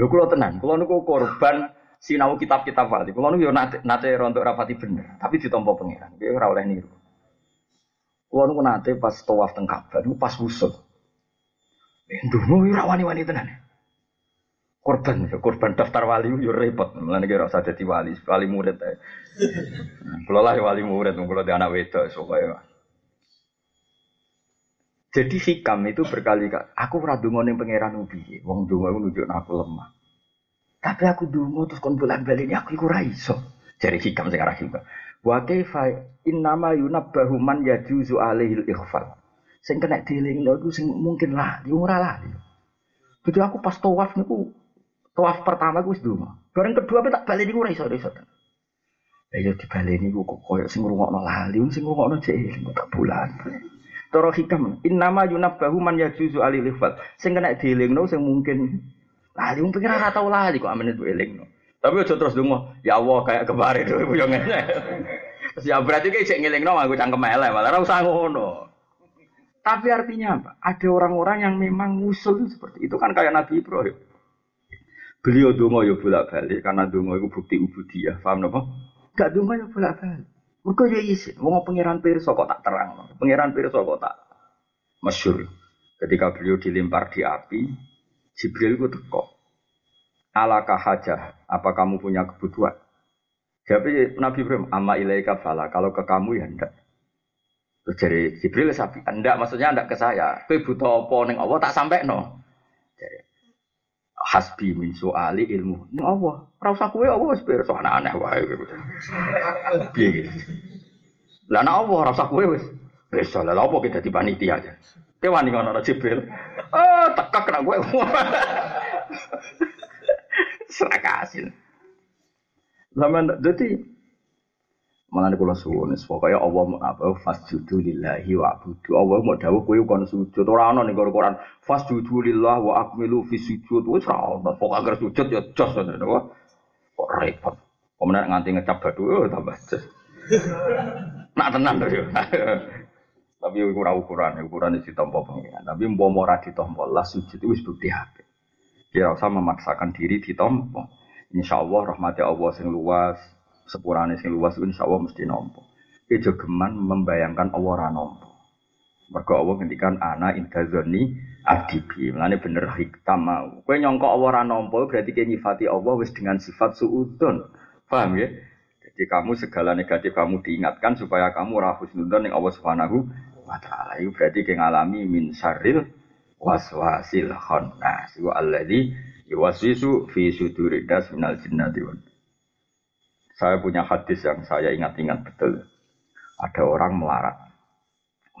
Lho kula tenan, kula niku korban sinau kitab-kitab wali. Kula niku yo nate, nate rontok rapati bener, tapi ditampa pangeran. Kuwi ora oleh niru. Kula niku nate pas tawaf teng Ka'bah niku pas wusul. Ndungu ora wani-wani tenan korban ya korban daftar wali yo repot. Mulane kira usah dadi wali wali murid ae kula lah wali murid kula anak wedok jadi hikam itu berkali kali aku ora donga ning pangeran ubi wong donga iku nunjuk aku lemah. Tapi aku donga terus kon bulan balik aku iku ora iso. Jadi hikam sekarang hikam. Wa kaifa innama yunabbahu man yajuzu alaihi ikhfal sing kena dielingno iku sing mungkin lah ora lah jadi aku pas tawaf niku Tawaf pertama gue seduma. Bareng kedua tak balik gue iso iso. Ya yo dibaleni gue kok koyo sing ngrungokno lali, sing ngrungokno jek eling tak bulan. Toro hikam, innama yunabbahu man yajuzu ali lifat. Sing kena dielingno sing mungkin lali pengen ora tau lali kok amene itu elingno. Tapi aja terus dongo, ya Allah kayak kemarin dhewe yo ngene. Ya berarti kayak cek ngelingno aku cangkem elek malah usah ngono. Tapi artinya apa? Ada orang-orang yang memang ngusul seperti itu kan kayak Nabi Ibrahim. Beliau dongo yo bolak balik karena dongo itu bukti ubudiyah. Paham napa? Gak dongo yo bolak balik. Mereka yo isin. Wong pangeran pirsa kok tak terang. Pangeran pirsa kok tak masyur. Ketika beliau dilempar di api, Jibril itu teko. Alakah hajah? Apa kamu punya kebutuhan? Jadi Nabi Ibrahim, amma ilaika fala. Kalau ke kamu ya ndak. Terus dari Jibril sapi, ndak maksudnya ndak ke saya. Kowe butuh apa ning Allah tak sampai no. Jadi, hasbi min soali ilmu. Ini Allah. Rasa kue Allah wis pirsa aneh wae. Piye iki? Lah nek Allah rasa kue wis pirsa lah apa kita di panitia aja. Kowe wani ngono Jibril. Ah, tekak nak kowe. Serakasin. Zaman jadi Malah kula suwun pokoknya Allah mau apa fasjudu lillahi wa abudu. Allah mau dawuh kowe kon sujud ora ana ning Quran fasjudu lillahi wa akmilu fi sujud wis ora ana. Pokoke agar sujud ya jos ngono napa. Kok repot. Kemudian nganti ngecap batu oh tambah jos. Nak tenan to yo. Tapi ukuran ukuran, ukuran itu ditompo pengiran. Tapi mau ora ditompo lah sujud itu wis bukti hati. Kira usah memaksakan diri ditompo. Insya Allah rahmati Allah sing luas, sepurane sing luas insya Allah mesti nompo. Ijo geman membayangkan Allah ora nompo. Mergo Allah ngendikan ana intazoni adibi. Mulane bener hikam mau. Kowe nyangka Allah nampa berarti kowe nyifati Allah wis dengan sifat suudun. Paham ya? Jadi kamu segala negatif kamu diingatkan supaya kamu ora husnudzon ning Allah Subhanahu wa taala. Itu berarti kowe ngalami min syarril waswasil khannas. Wa alladzi yuwaswisu fi suduri das minal jinnati Saya punya hadis yang saya ingat-ingat betul. Ada orang melarat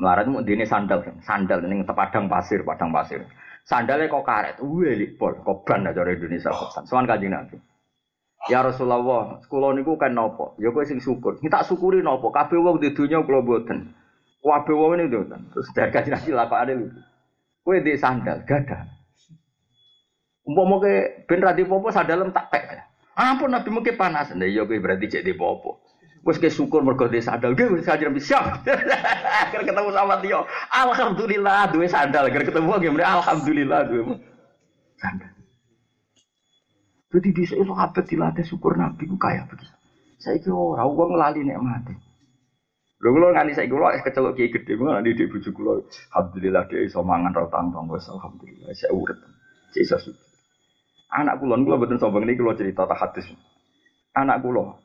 Melarat mau dini sandal, sandal ini padang pasir, padang pasir. Sandalnya kok karet, wih pol, koban aja dari Indonesia. Soal kaji nanti. Ya Rasulullah, sekolah niku kan nopo. Ya kowe sing syukur. Kita syukuri nopo. Kabeh wong di dunia kula mboten. Kabeh wong ini mboten. Terus dari kaji nanti lakokane lho. Kowe di sandal, gada. Umpama ke ben ra popo sandalem tak pek. Ampun Nabi mungkin panas. Nah iya kowe berarti cek di popo. Wes ke syukur mergo dhe sandal. Gue wis sajam siap. Akhir ketemu sama Tio. Alhamdulillah duwe sandal. Akhir ketemu gimana? Alhamdulillah duwe sandal. Jadi bisa itu abad dilatih syukur Nabi ku kayak begitu. Saya kira orang uang lali nek mati. Lho kula nganti kula es kecelok kiai gedhe kula nanti di bojo kula. Alhamdulillah dia iso mangan tangtong wis alhamdulillah saya urip. Saya iso Anak kula kula mboten sombong niki kula cerita tak hadis. Anak kula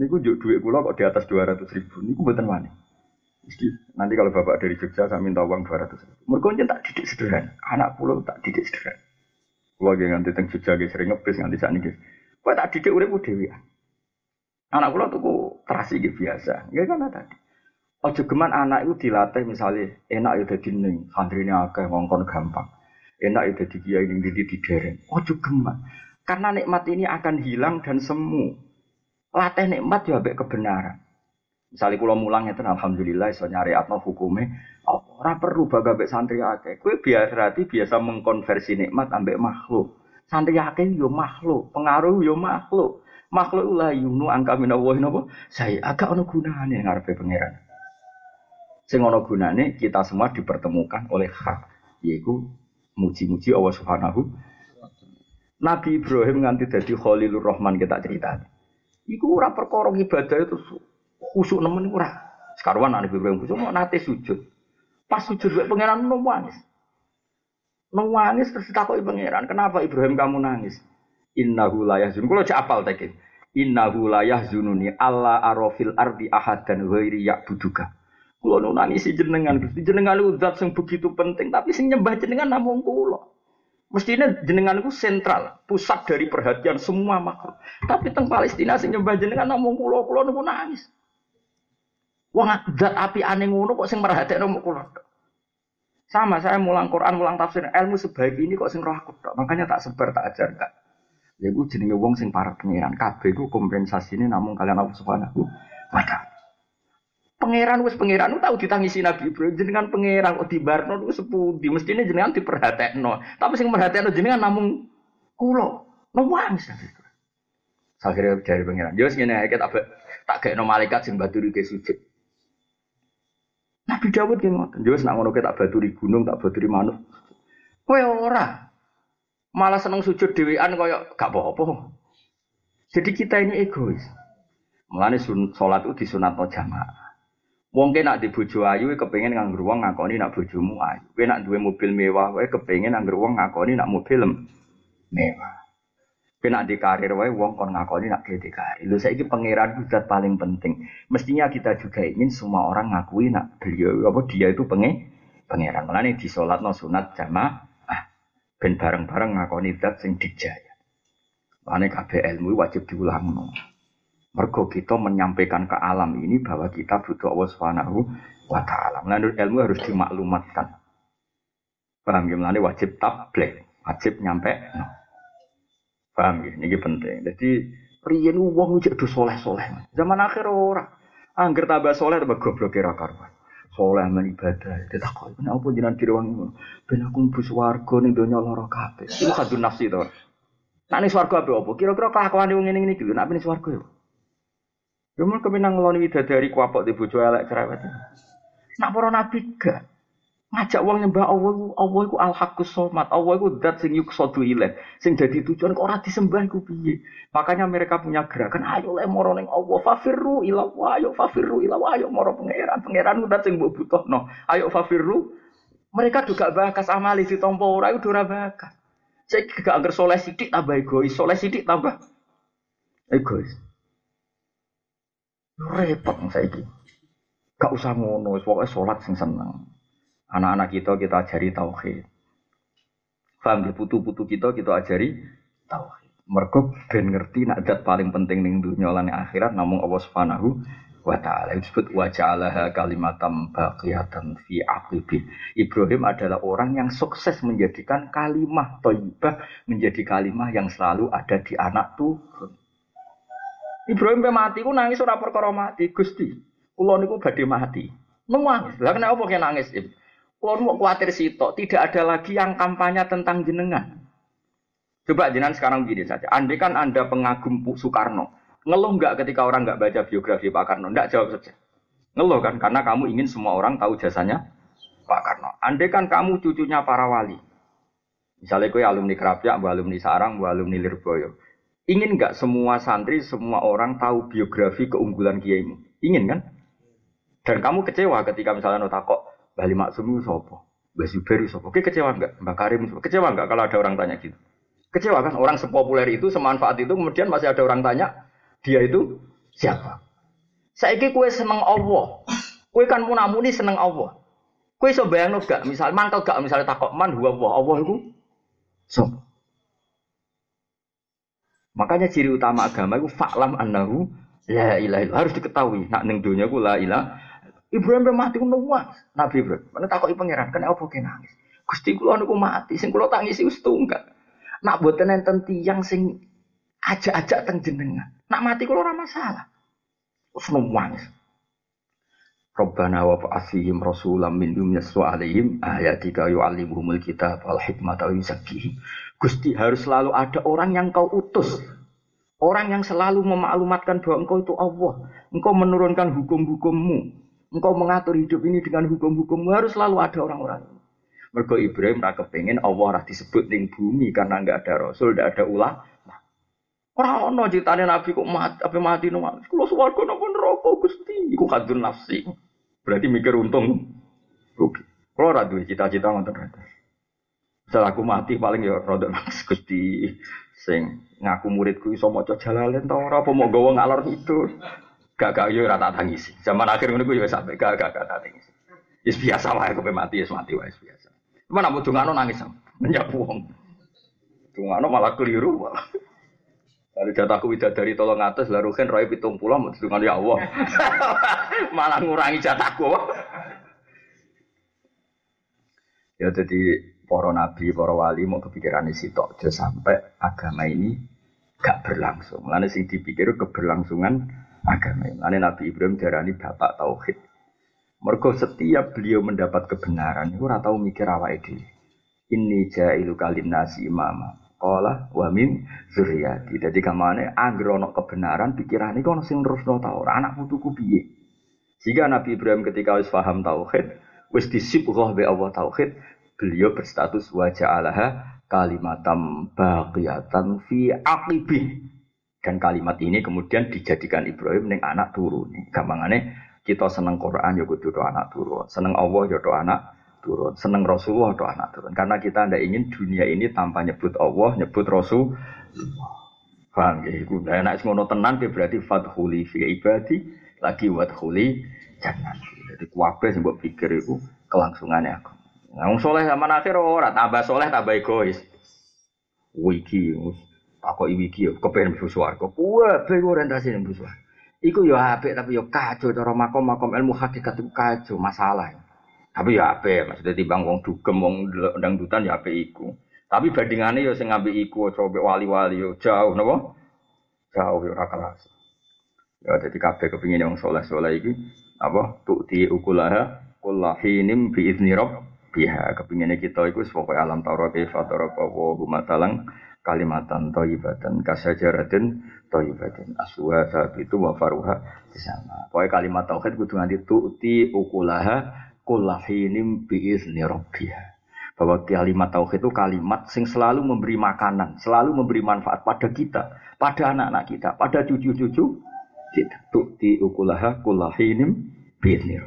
Niku juk duit kula kok di atas dua ratus ribu. Niku buatan wani. Mesti nanti kalau bapak dari Jogja saya minta uang dua ratus ribu. Mereka tak didik sederhana. Anak pulau tak didik sederhana. Kulo lagi nganti teng Jogja ge sering ngebis nganti saat ini. Kau tak didik urip dewi. Anak pulau tuh terasi gitu biasa. Gak kan tadi. Ojo geman anak itu dilatih misalnya enak ya dadi ning santrine akeh ngongkon gampang. Enak ya dadi kiai ning di dereng. Ojo geman. Karena nikmat ini akan hilang dan semu latih nikmat ya ambek kebenaran. Misalnya kalau mulang itu alhamdulillah iso nyari atau hukumnya ora perlu baga ambek santri akeh. Kowe biasa berarti biasa mengkonversi nikmat ambek makhluk. Santri akeh yo makhluk, pengaruh yo makhluk. Makhluk ulah yunu angka minallahi napa? Saya agak ono gunane ngarepe pangeran. Sing ono gunane kita semua dipertemukan oleh hak, yaitu muji-muji Allah Subhanahu Nabi Ibrahim nganti dadi Khalilur Rahman kita cerita. Iku ora perkara ibadah itu khusuk nemen ora. Sekarwan anak Ibrahim khusuk mau nate sujud. Pas sujud wae pangeran nangis. Nangis terus ditakoki pangeran, "Kenapa Ibrahim kamu nangis?" Innahu la yahzun. Kulo cek apal teke. Innahu la yahzununi Allah arafil ardi ahadan ghairi ya'buduka. Kulo nu nangis jenengan Gusti jenengan lu zat sing begitu penting tapi sing nyembah jenengan namung kulo. Mestinya jenengan itu sentral, pusat dari perhatian semua makhluk. Tapi teng Palestina sing nyembah jenengan namung kula kula niku nangis. Wong zat api aneh ngono kok sing merhatekno mung kula. Sama saya mulang Quran, mulang tafsir, ilmu sebaik ini kok sing roh aku tok. Makanya tak sebar tak ajar enggak. Ya gue jenenge wong sing para pengiran. Kabeh ku kompensasine namung kalian Allah Subhanahu wa taala. Pangeran wis pangeran tahu ditangisi Nabi Ibrahim jenengan pangeran kok dibarno ku sepundi mestine jenengan diperhatekno. Tapi sing merhatekno jenengan namung kula. Ibrahim. Akhirnya dari pangeran. Yo ngene ae tak tak gekno malaikat sing baturi ke sujud. Nabi Dawud ki ngoten. Yo nak ngono tak baturi gunung, tak baturi manuk. Kowe ora. Malah seneng sujud dhewean kaya gak apa-apa. Jadi kita ini egois. Mulane sholat itu disunatno jamaah. Wong nak di bojo ayu kepengen nganggur wong ngakoni nak bojomu ayu. Kowe nak duwe mobil mewah wae kepengen nganggur wong ngakoni nak mobil mewah. Kowe nak di karir wae wong kon ngakoni nak di karir. Lho saiki pangeran itu paling penting. Mestinya kita juga ingin semua orang ngakui nak beliau apa dia itu pengen pangeran. Mulane di no sunat jamaah ben bareng-bareng ngakoni zat sing dijaya. Mulane kabeh ilmu wajib diulang. Mergo kita menyampaikan ke alam ini bahwa kita butuh Allah Subhanahu wa taala. Menurut ilmu harus dimaklumatkan. Paham ya? Mulane wajib tabligh, wajib nyampe. No. Paham ya? Ini penting. Jadi riyen wong cek do soleh-soleh. Zaman akhir ora. Angger tambah soleh tambah goblok kira karuan. Soleh men ibadah. Ditakoni, "Kenapa jenengan kira wong ben aku mlebu swarga ning donya lara kabeh?" Iku kadun nafsi to. Nah, ini swarga apa apa? Kira-kira kelakuan wong ngene-ngene iki lho, nek ini swarga ya. Cuma kemenang ngeloni widadari kuapok di bojo elek cerewet. Nak para nabi gak ngajak wong nyembah Allah iku Allah iku al haqqus somat Allah iku zat sing yuksadu ilaih. Sing dadi tujuan kok ora disembah iku piye? Makanya mereka punya gerakan ayo le moro ning Allah fafirru ila ayo fafirru ila ayo moro pangeran pangeran zat sing mbok butuhno. Ayo fafirru. Mereka juga bakas amali ditompo ora iku ora bakas. Saya gak agar soleh sidik tambah egois soleh sidik tambah egois repot saya gak usah ngono pokoknya sholat sing seneng Anak-anak kita kita ajari tauhid. Faham di putu-putu kita kita ajari tauhid. Mergo ben ngerti nak dat paling penting ning dunia lan akhirat namung Allah Subhanahu wa taala disebut wa ja'alaha kalimatam baqiyatan fi aqibi. Ibrahim adalah orang yang sukses menjadikan kalimah thayyibah menjadi kalimah yang selalu ada di anak turun. Ibrahim pe mati ku nangis ora perkara mati, Gusti. Kula niku badhe mati. Nangis. Lah kenapa kok nangis? Kalau mau khawatir sitok, tidak ada lagi yang kampanye tentang jenengan. Coba jenengan sekarang gini saja. Andai kan Anda pengagum Soekarno, ngeluh nggak ketika orang nggak baca biografi Pak Karno? Nggak jawab saja. Ngeluh kan? Karena kamu ingin semua orang tahu jasanya Pak Karno. Andai kan kamu cucunya para wali. Misalnya kue alumni Kerapia, bu alumni Sarang, bu alumni Lirboyo. Ingin nggak semua santri, semua orang tahu biografi keunggulan kiaimu? Ingin kan? Dan kamu kecewa ketika misalnya notakok, Bali Maksum itu sopo? Mbak Zubair sopo? Oke kecewa enggak? Mbak Karim kecewa enggak kalau ada orang tanya gitu? Kecewa kan? Orang sepopuler itu, semanfaat itu, kemudian masih ada orang tanya, dia itu siapa? Saya kue seneng Allah. Kue kan munamuni seneng Allah. Kue so bayang gak? Misal mantel gak? Misalnya takok man huwa Allah. Itu so. Makanya ciri utama agama itu faklam annahu la ilaha harus diketahui. Nak neng dunia ku la ilaha Ibrahim pe mati nuwah. Nabi Ibrahim. Mana takoki pangeran, kan apa kena nangis? Gusti kula niku mati, sing kula tangisi wis tunggal. Nak boten enten tiyang sing ajak-ajak teng jenengan. Nak mati kula ora masalah. Wis nangis. Rabbana wa fa'asihim rasulam min yumyasu alaihim ayatika yu'allimuhumul kitab wal hikmata wa yuzakkihim. Gusti harus selalu ada orang yang kau utus. Orang yang selalu memaklumatkan bahwa engkau itu Allah. Engkau menurunkan hukum-hukummu. Engkau mengatur hidup ini dengan hukum-hukum harus selalu ada orang-orang. Mergo Ibrahim ra kepengin Allah ora disebut ning bumi karena enggak ada rasul, enggak ada ulama. Ora ono critane Nabi kok mati, apa mati no. Kulo swarga napa neraka Gusti, iku kadun nafsi. Berarti mikir untung rugi. Kulo ora cita-cita ngoten terus. Setelah aku mati paling ya rada nafsu Gusti sing ngaku muridku iso maca jalalen ta ora apa mau gawa ngalor itu. Gak gak yo rata tangis. Zaman akhir ngono yo sampai gak gak gak tangis. Is biasa wae kowe mati is mati wae biasa. Cuma nak dungano nangis sama. Nyapu wong. Dungano malah keliru malah. Dari jatahku dari tolong atas lalu kan roy pitung pulau mau dengan ya Allah. malah ngurangi jatahku. ya jadi para nabi, para wali mau kepikiran isi tok sampai agama ini gak berlangsung. Lalu sing dipikir keberlangsungan agama. Ini Nabi Ibrahim darani bapak tauhid. Mergo setiap beliau mendapat kebenaran, itu ora tahu mikir awake dhewe. Inni jailu kalin nasi. Qala wa min zuriyati. Dadi kamane ana kebenaran pikirane kok ono sing terusno ta ora anak putuku piye. Jika Nabi Ibrahim ketika wis paham tauhid, wis disibghah be Allah tauhid, beliau berstatus wa ja'alaha kalimatam baqiyatan fi aqibih dan kalimat ini kemudian dijadikan Ibrahim neng anak turun. Gampangannya kita seneng Quran ya kudu anak turun, seneng Allah ya anak turun, seneng Rasulullah do anak turun. Karena kita tidak ingin dunia ini tanpa nyebut Allah, nyebut Rasul. Paham ya? Iku enak ngono tenan berarti fathuli fi ibadi lagi wadhuli jangan. Jadi kuabe sih buat pikir itu kelangsungannya aku. Nah, soleh zaman akhir ora tambah soleh tambah egois. Wiki, Aku iwi iki yo kepen mlebu swarga. Kuwe be orientasi mlebu swarga. Iku yo apik tapi yo kacau cara makom-makom ilmu hakikat itu kacau masalah. Tapi ya apik maksudnya timbang wong dugem wong dutan ya apik iku. Tapi bandingannya yo sing ngambil iku coba wali-wali yo jauh napa? Jauh yo ora kelas. Ya jadi kabeh kepingin yang soleh-soleh iki apa tuh di ukulaha kullahinim bi izni biha kepinginnya kita itu pokoknya alam taurat fatara wa matalang kalimatan toyibatan kasajaratin toyibatin aswa saat itu wa faruha di sana. Pokoknya kalimat tauhid kudu nganti tu'ti ukulaha kullahinim biizni rabbiha. Bahwa kalimat tauhid itu kalimat sing selalu memberi makanan, selalu memberi manfaat pada kita, pada anak-anak kita, pada cucu-cucu kita. Tukti ukulaha kullahinim biizni.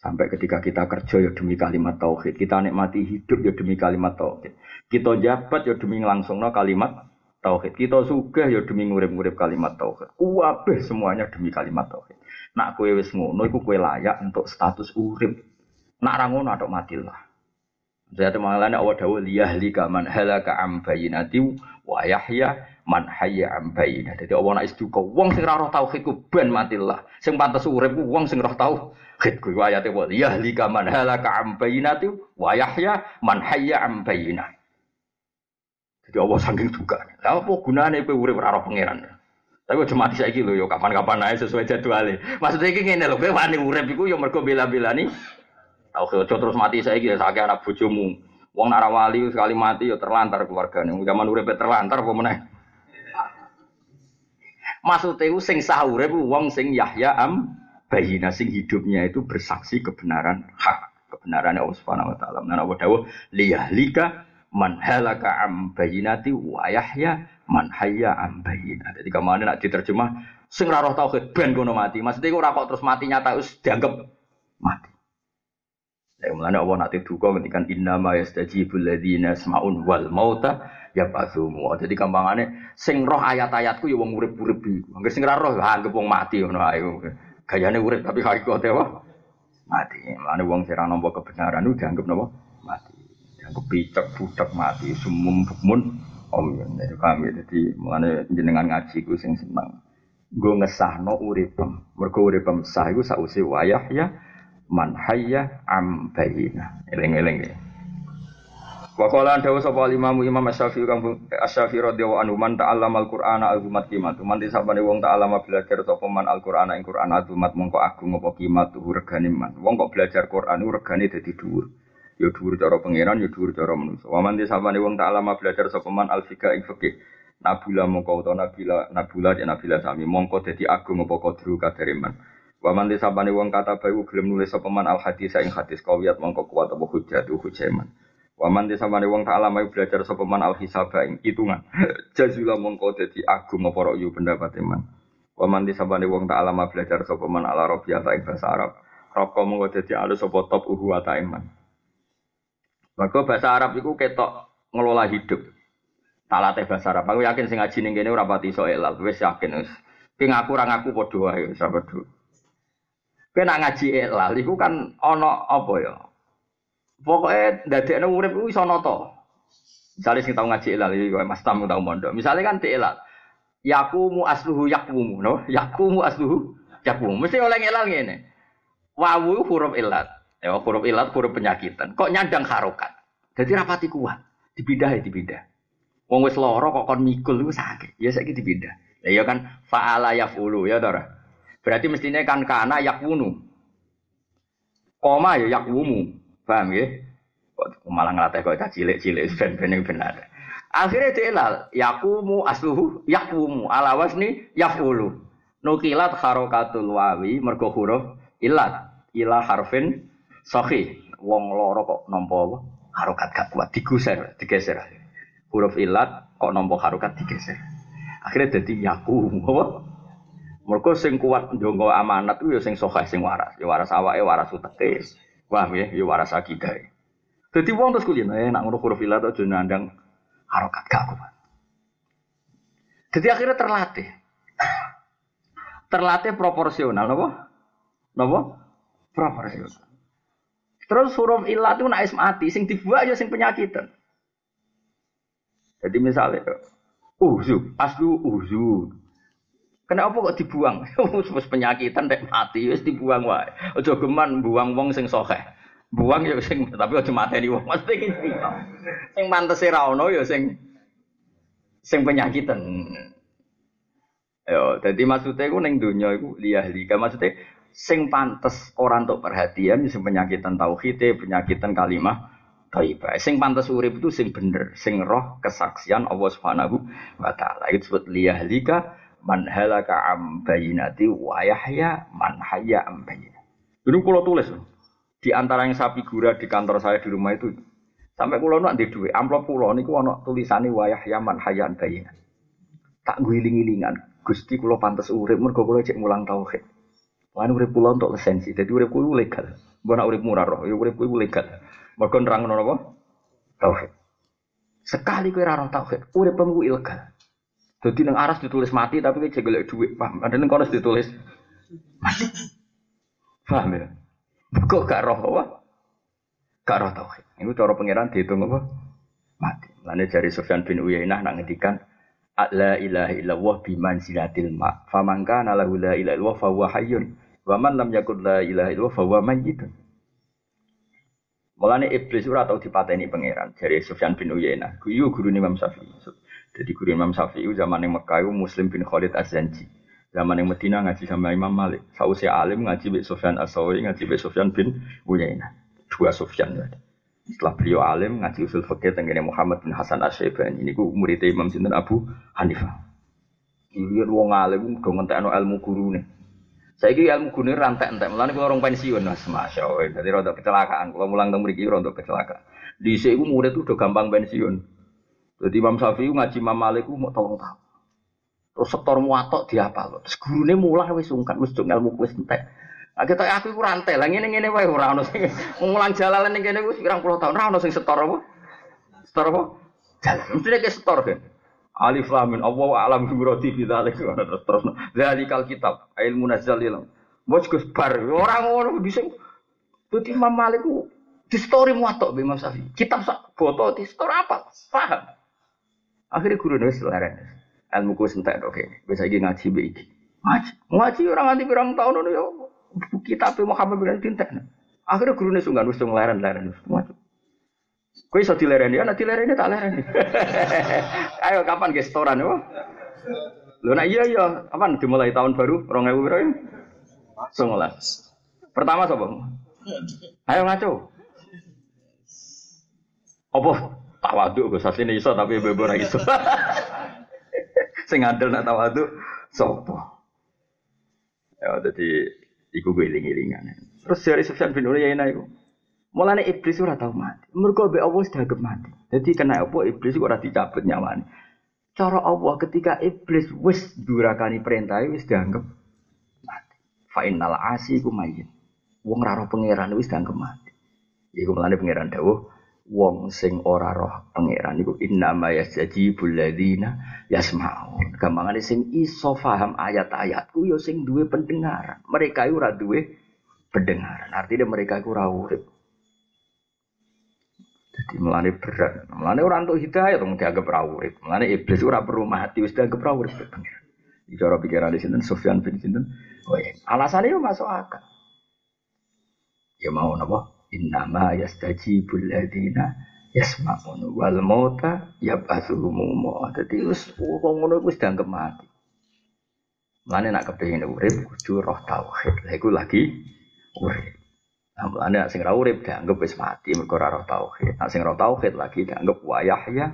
Sampai ketika kita kerja ya demi kalimat tauhid, kita nikmati hidup ya demi kalimat tauhid. Kita jabat ya demi langsung no kalimat tauhid. Kita sugih ya demi ngurip-ngurip kalimat tauhid. Kuwabeh semuanya demi kalimat tauhid. Nak kue wis ngono iku kue layak untuk status urip. Nak ra ngono atok matilah. Jadi mengalami awal dawuh liyahlika man halaka am bayinati wa yahya man hayya am bayinah. Jadi Allah nak istuka wong sing roh tauhid ku ben matilah. Sing pantes urip ku wong sing roh tauhid ku ayate wa liyahlika man halaka am wa yahya man hayya. Jadi Allah saking duka. Lah apa gunane kowe urip ora pangeran? Tapi cuma mati saiki lho yo kapan-kapan ae sesuai jadwale. Maksudnya iki ngene lho, kowe wani urip iku yo mergo bela-belani. Tau ojo terus mati saiki ya sakit anak bojomu. Wong nak sekali mati yo terlantar keluargane. Zaman urip terlantar apa meneh. Maksudnya itu sing sahur itu wong sing Yahya am bayina sing hidupnya itu bersaksi kebenaran hak kebenaran Allah Subhanahu wa taala. Nah, Allah dawuh liyahlika man halaka am bayinati wa yahya man hayya am bayinah. Jadi ke mana nak diterjemah sing ra roh tauhid ben kono mati. Maksudnya ora kok terus mati nyata wis dianggap mati. Ya mulane Allah nanti duka ngendikan inna ma yastajibul ladzina semaun wal mauta ya pasumu. Jadi kampangane sing roh ayat-ayatku ya wong urip-urip iku. Angger sing ra roh ya anggap wong mati ngono ae. Gayane urip tapi hakikate apa? Mati. Mulane wong sing ra nampa kebenaran itu dianggap napa? Mati. Picek budak mati sumum bukmun om ya. Jadi kami jadi mulane jenengan ngaji ku sing seneng. Gue ngesahno uripem. Mergo uripem sah iku sausi wayah ya man hayya am bayina. Eling-eling ya. Wa qala dawu sapa Imam Imam Asy-Syafi'i kang Asy-Syafi'i radhiyallahu anhu man ta'allama al-Qur'ana azumat qimat. Man disabane wong ta'allama belajar sapa man al-Qur'ana ing Qur'an azumat mongko agung apa qimat regane man. Wong kok belajar Qur'an regane dadi dhuwur. Ya dhuwur cara pangeran, ya dhuwur cara manusa. Wa man disabane wong ta'allama belajar sapa man al-fiqh ing fikih. Nabula mongko utawa nabila nabula ya nabila sami mongko dadi agung apa kadru kadare man. Waman disabani wong kata bayu gelem nulis sapa man al hadis ing hadis kawiyat mongko kuat apa hujjah tu hujaman. Waman disabani wong tak alama belajar sapa man al hisaba ing hitungan. Jazula mongko dadi agung apa yu pendapat iman. Waman disabani wong tak alama belajar sapa man al arabiyah ing bahasa Arab. Roko mongko dadi alus sapa top uhu iman. Maka bahasa Arab iku ketok ngelola hidup. Tak latih bahasa Arab. Aku yakin sing ngaji ning kene ora pati iso elal. Wis yakin wis. Ki ngaku ora ngaku padha wae wis padha. Kena ngaji elal, iku kan ono apa ya? Pokoknya dadekno urip iku iso nata. Misalnya sing tau ngaji elal iki Mas Tam tau mondok. Misalnya kan di elal. Yakumu asluhu yakumu, no? Yakumu asluhu yakumu. Mesti oleh elal ngene. Wawu huruf ilat. Ya huruf ilat huruf penyakitan. Kok nyandang harokat. Jadi rapati kuat. Dibidah ya dibidah. Wong wis lara kok kon mikul iku sakit. Ya saiki dibidah. Ya ya kan fa'ala yafulu ya ta Berarti mestinya kan kana yakwunu. Koma ya yakwumu. Paham ya? Kok malah ngelatih kok cilik-cilik ben-ben benar. Akhirnya dielal, yakumu asluhu yakwumu ala wasni yafulu. Nukilat harokatul wawi mergo huruf ilat ila harfin sahih. Wong loro kok nampa apa? Harokat gak kuat digeser, digeser. Huruf ilat kok nampa harokat digeser. Akhirnya jadi yakumu apa? Mereka sing kuat njongko amanat itu ya sing sokeh sing waras. Ya waras awake, waras uteke. Paham ya? Ya waras akidah. Jadi wong terus kuliah, eh nak ngono huruf ilat aja nandang harokat gak kuat. Jadi akhirnya terlatih. Terlatih proporsional, napa? Napa? Proporsional. Terus huruf ilat itu nak mati, sing dibuat ya sing penyakitan. Jadi misalnya, uzu, aslu uzu, Kenapa kok dibuang? Wis penyakitan nek mati wis dibuang wae. Aja geman buang wong sing sokeh. Buang ya sing tapi aja mateni wong. Mesti iki Sing pantese ra ono ya sing sing penyakitan. Yo, jadi maksudnya iku ning donya iku liyahlika maksudnya sing pantes orang untuk perhatian sing penyakitan tauhid, penyakitan kalimah thayyibah. Sing pantes urip itu sing bener, sing roh kesaksian Allah Subhanahu wa taala. Itu disebut liyahlika man halaka am bayinati wa yahya man hayya am bayinati. Ini kalau tulis. Di antara yang saya figura di kantor saya di rumah itu sampai kulo nak di duit amplop kulo niku ana tulisane wayah yaman hayan bayin. Tak guling-gilingan. Gusti kulo pantas urip mergo kulo cek mulang tauhid. Lan urip kulo untuk lisensi. Dadi urip kulo legal. Mbok nak urip murah roh, ya urip kulo legal. Mergo nerangno napa? Tauhid. Sekali kowe ora tauhid, uripmu ilegal. Jadi nang aras ditulis mati tapi kowe jegelek duit, paham? Ada nang kono ditulis mati. Paham ya? Kok gak roh apa? Gak roh tauhid. Itu cara pangeran dihitung apa? Mati. Lalu dari Sufyan bin Uyainah nak ngedikan La ilaha illallah biman silatil ma. Faman kana lahu la ilaha illallah fa huwa hayyun. Wa man lam yakun la ilaha illallah fa huwa mayyitun. Mulane iblis ora tau dipateni pangeran dari Sufyan bin Uyainah. Guyu guru Imam Syafi'i. Jadi guru Imam Syafi'i zaman yang Mekah Muslim bin Khalid Az-Zanji. Zaman yang Medina ngaji sama Imam Malik. Sausi alim ngaji be Sufyan As-Sauri, ngaji be Sufyan bin Uyainah. Dua Sufyan. Setelah beliau alim ngaji usul fikih tenggene Muhammad bin Hasan Asy-Syaibani. Ini ku murid Imam Sinten Abu Hanifah. Ini wong alim do ngentekno ilmu gurune. Saya kira ilmu gurune rantek entek. Mulane kula orang pensiun Mas, Masya Allah. Jadi rada kecelakaan. Kalau mulang teng mriki rada kecelakaan. Di sini murid itu udah gampang pensiun. Jadi Imam Syafi'i ngaji Imam Malik mau tolong tahu. Terus sektor muatok diapal. Terus gurune mulah wis sungkan wis ilmu wis entek. Nah, kita aku iku rantai lah ngene ngene wae ora ono sing mulang jalalan ning kene wis pirang puluh tahun ora ono sing setor apa? Setor apa? Jalan. Mesti nek setor kan. Alif lam mim Allah alam bi muradi fi dzalik terus terus. Dzalikal kitab ilmu nazal ilm. Bos Gus bar ora ngono bisa. Tuti Imam Malik ku di story muatok be Imam Syafi'i. Kitab sak foto di store apa? Paham. Akhirnya guru nulis leren ilmu ku sentek oke. Bisa lagi ngaji be iki. Ngaji, ngaji orang nganti pirang tahun ngono ya. Kitab Muhammad bin Tintek. Akhirnya guru nulis sungguh nulis leren leren ngaji. Kue iso dilereni, ana dilereni tak lereni. Ayo kapan ge setoran yo? Lho nah iya iya, kapan dimulai tahun baru 2000 berapa? Songolas. Pertama sapa? Ayo ngaco. Apa tawaduk Gus asline iso tapi bebo iso. Sing ngandel nak tawaduk sapa? Ya dadi iku gue iling-ilingan. Terus dari Sufyan bin Uyainah iku Mulane iblis ora tau mati. Mergo mbek Allah dianggap mati. Jadi kena apa iblis ora dicabut nyawane. Cara Allah ketika iblis wis durakani perintah wis dianggap mati. Fa innal asi ku mayit. Wong ora roh pangeran wis dianggap mati. Iku mulane pangeran dawuh wong sing ora roh pangeran iku innama yastajibul ladzina yasmaun. Gampangane sing iso paham ayat-ayatku ya sing duwe pendengaran. Mereka ora duwe pendengaran. Artinya mereka iku ora urip. Jadi melane berat. Melane orang untuk hidayah dong dianggap rawurit. Melane iblis ora perlu mati wis dianggap rawurit pengiran. Di cara pikiran di sini Sufyan bin Sinten. Oh iya. Alasannya itu masuk akal. Ya mau napa? Innama yastajibul ladina yasma'un wal mauta yab'atsuhum mau. Dadi wis wong ngono wis dianggap mati. Mulane nak kepengin urip kudu roh tauhid. Iku lagi urip. Nah, mulane sing ra urip dianggap wis mati mergo ora roh tauhid. Nah, sing roh tauhid lagi dianggap wayahya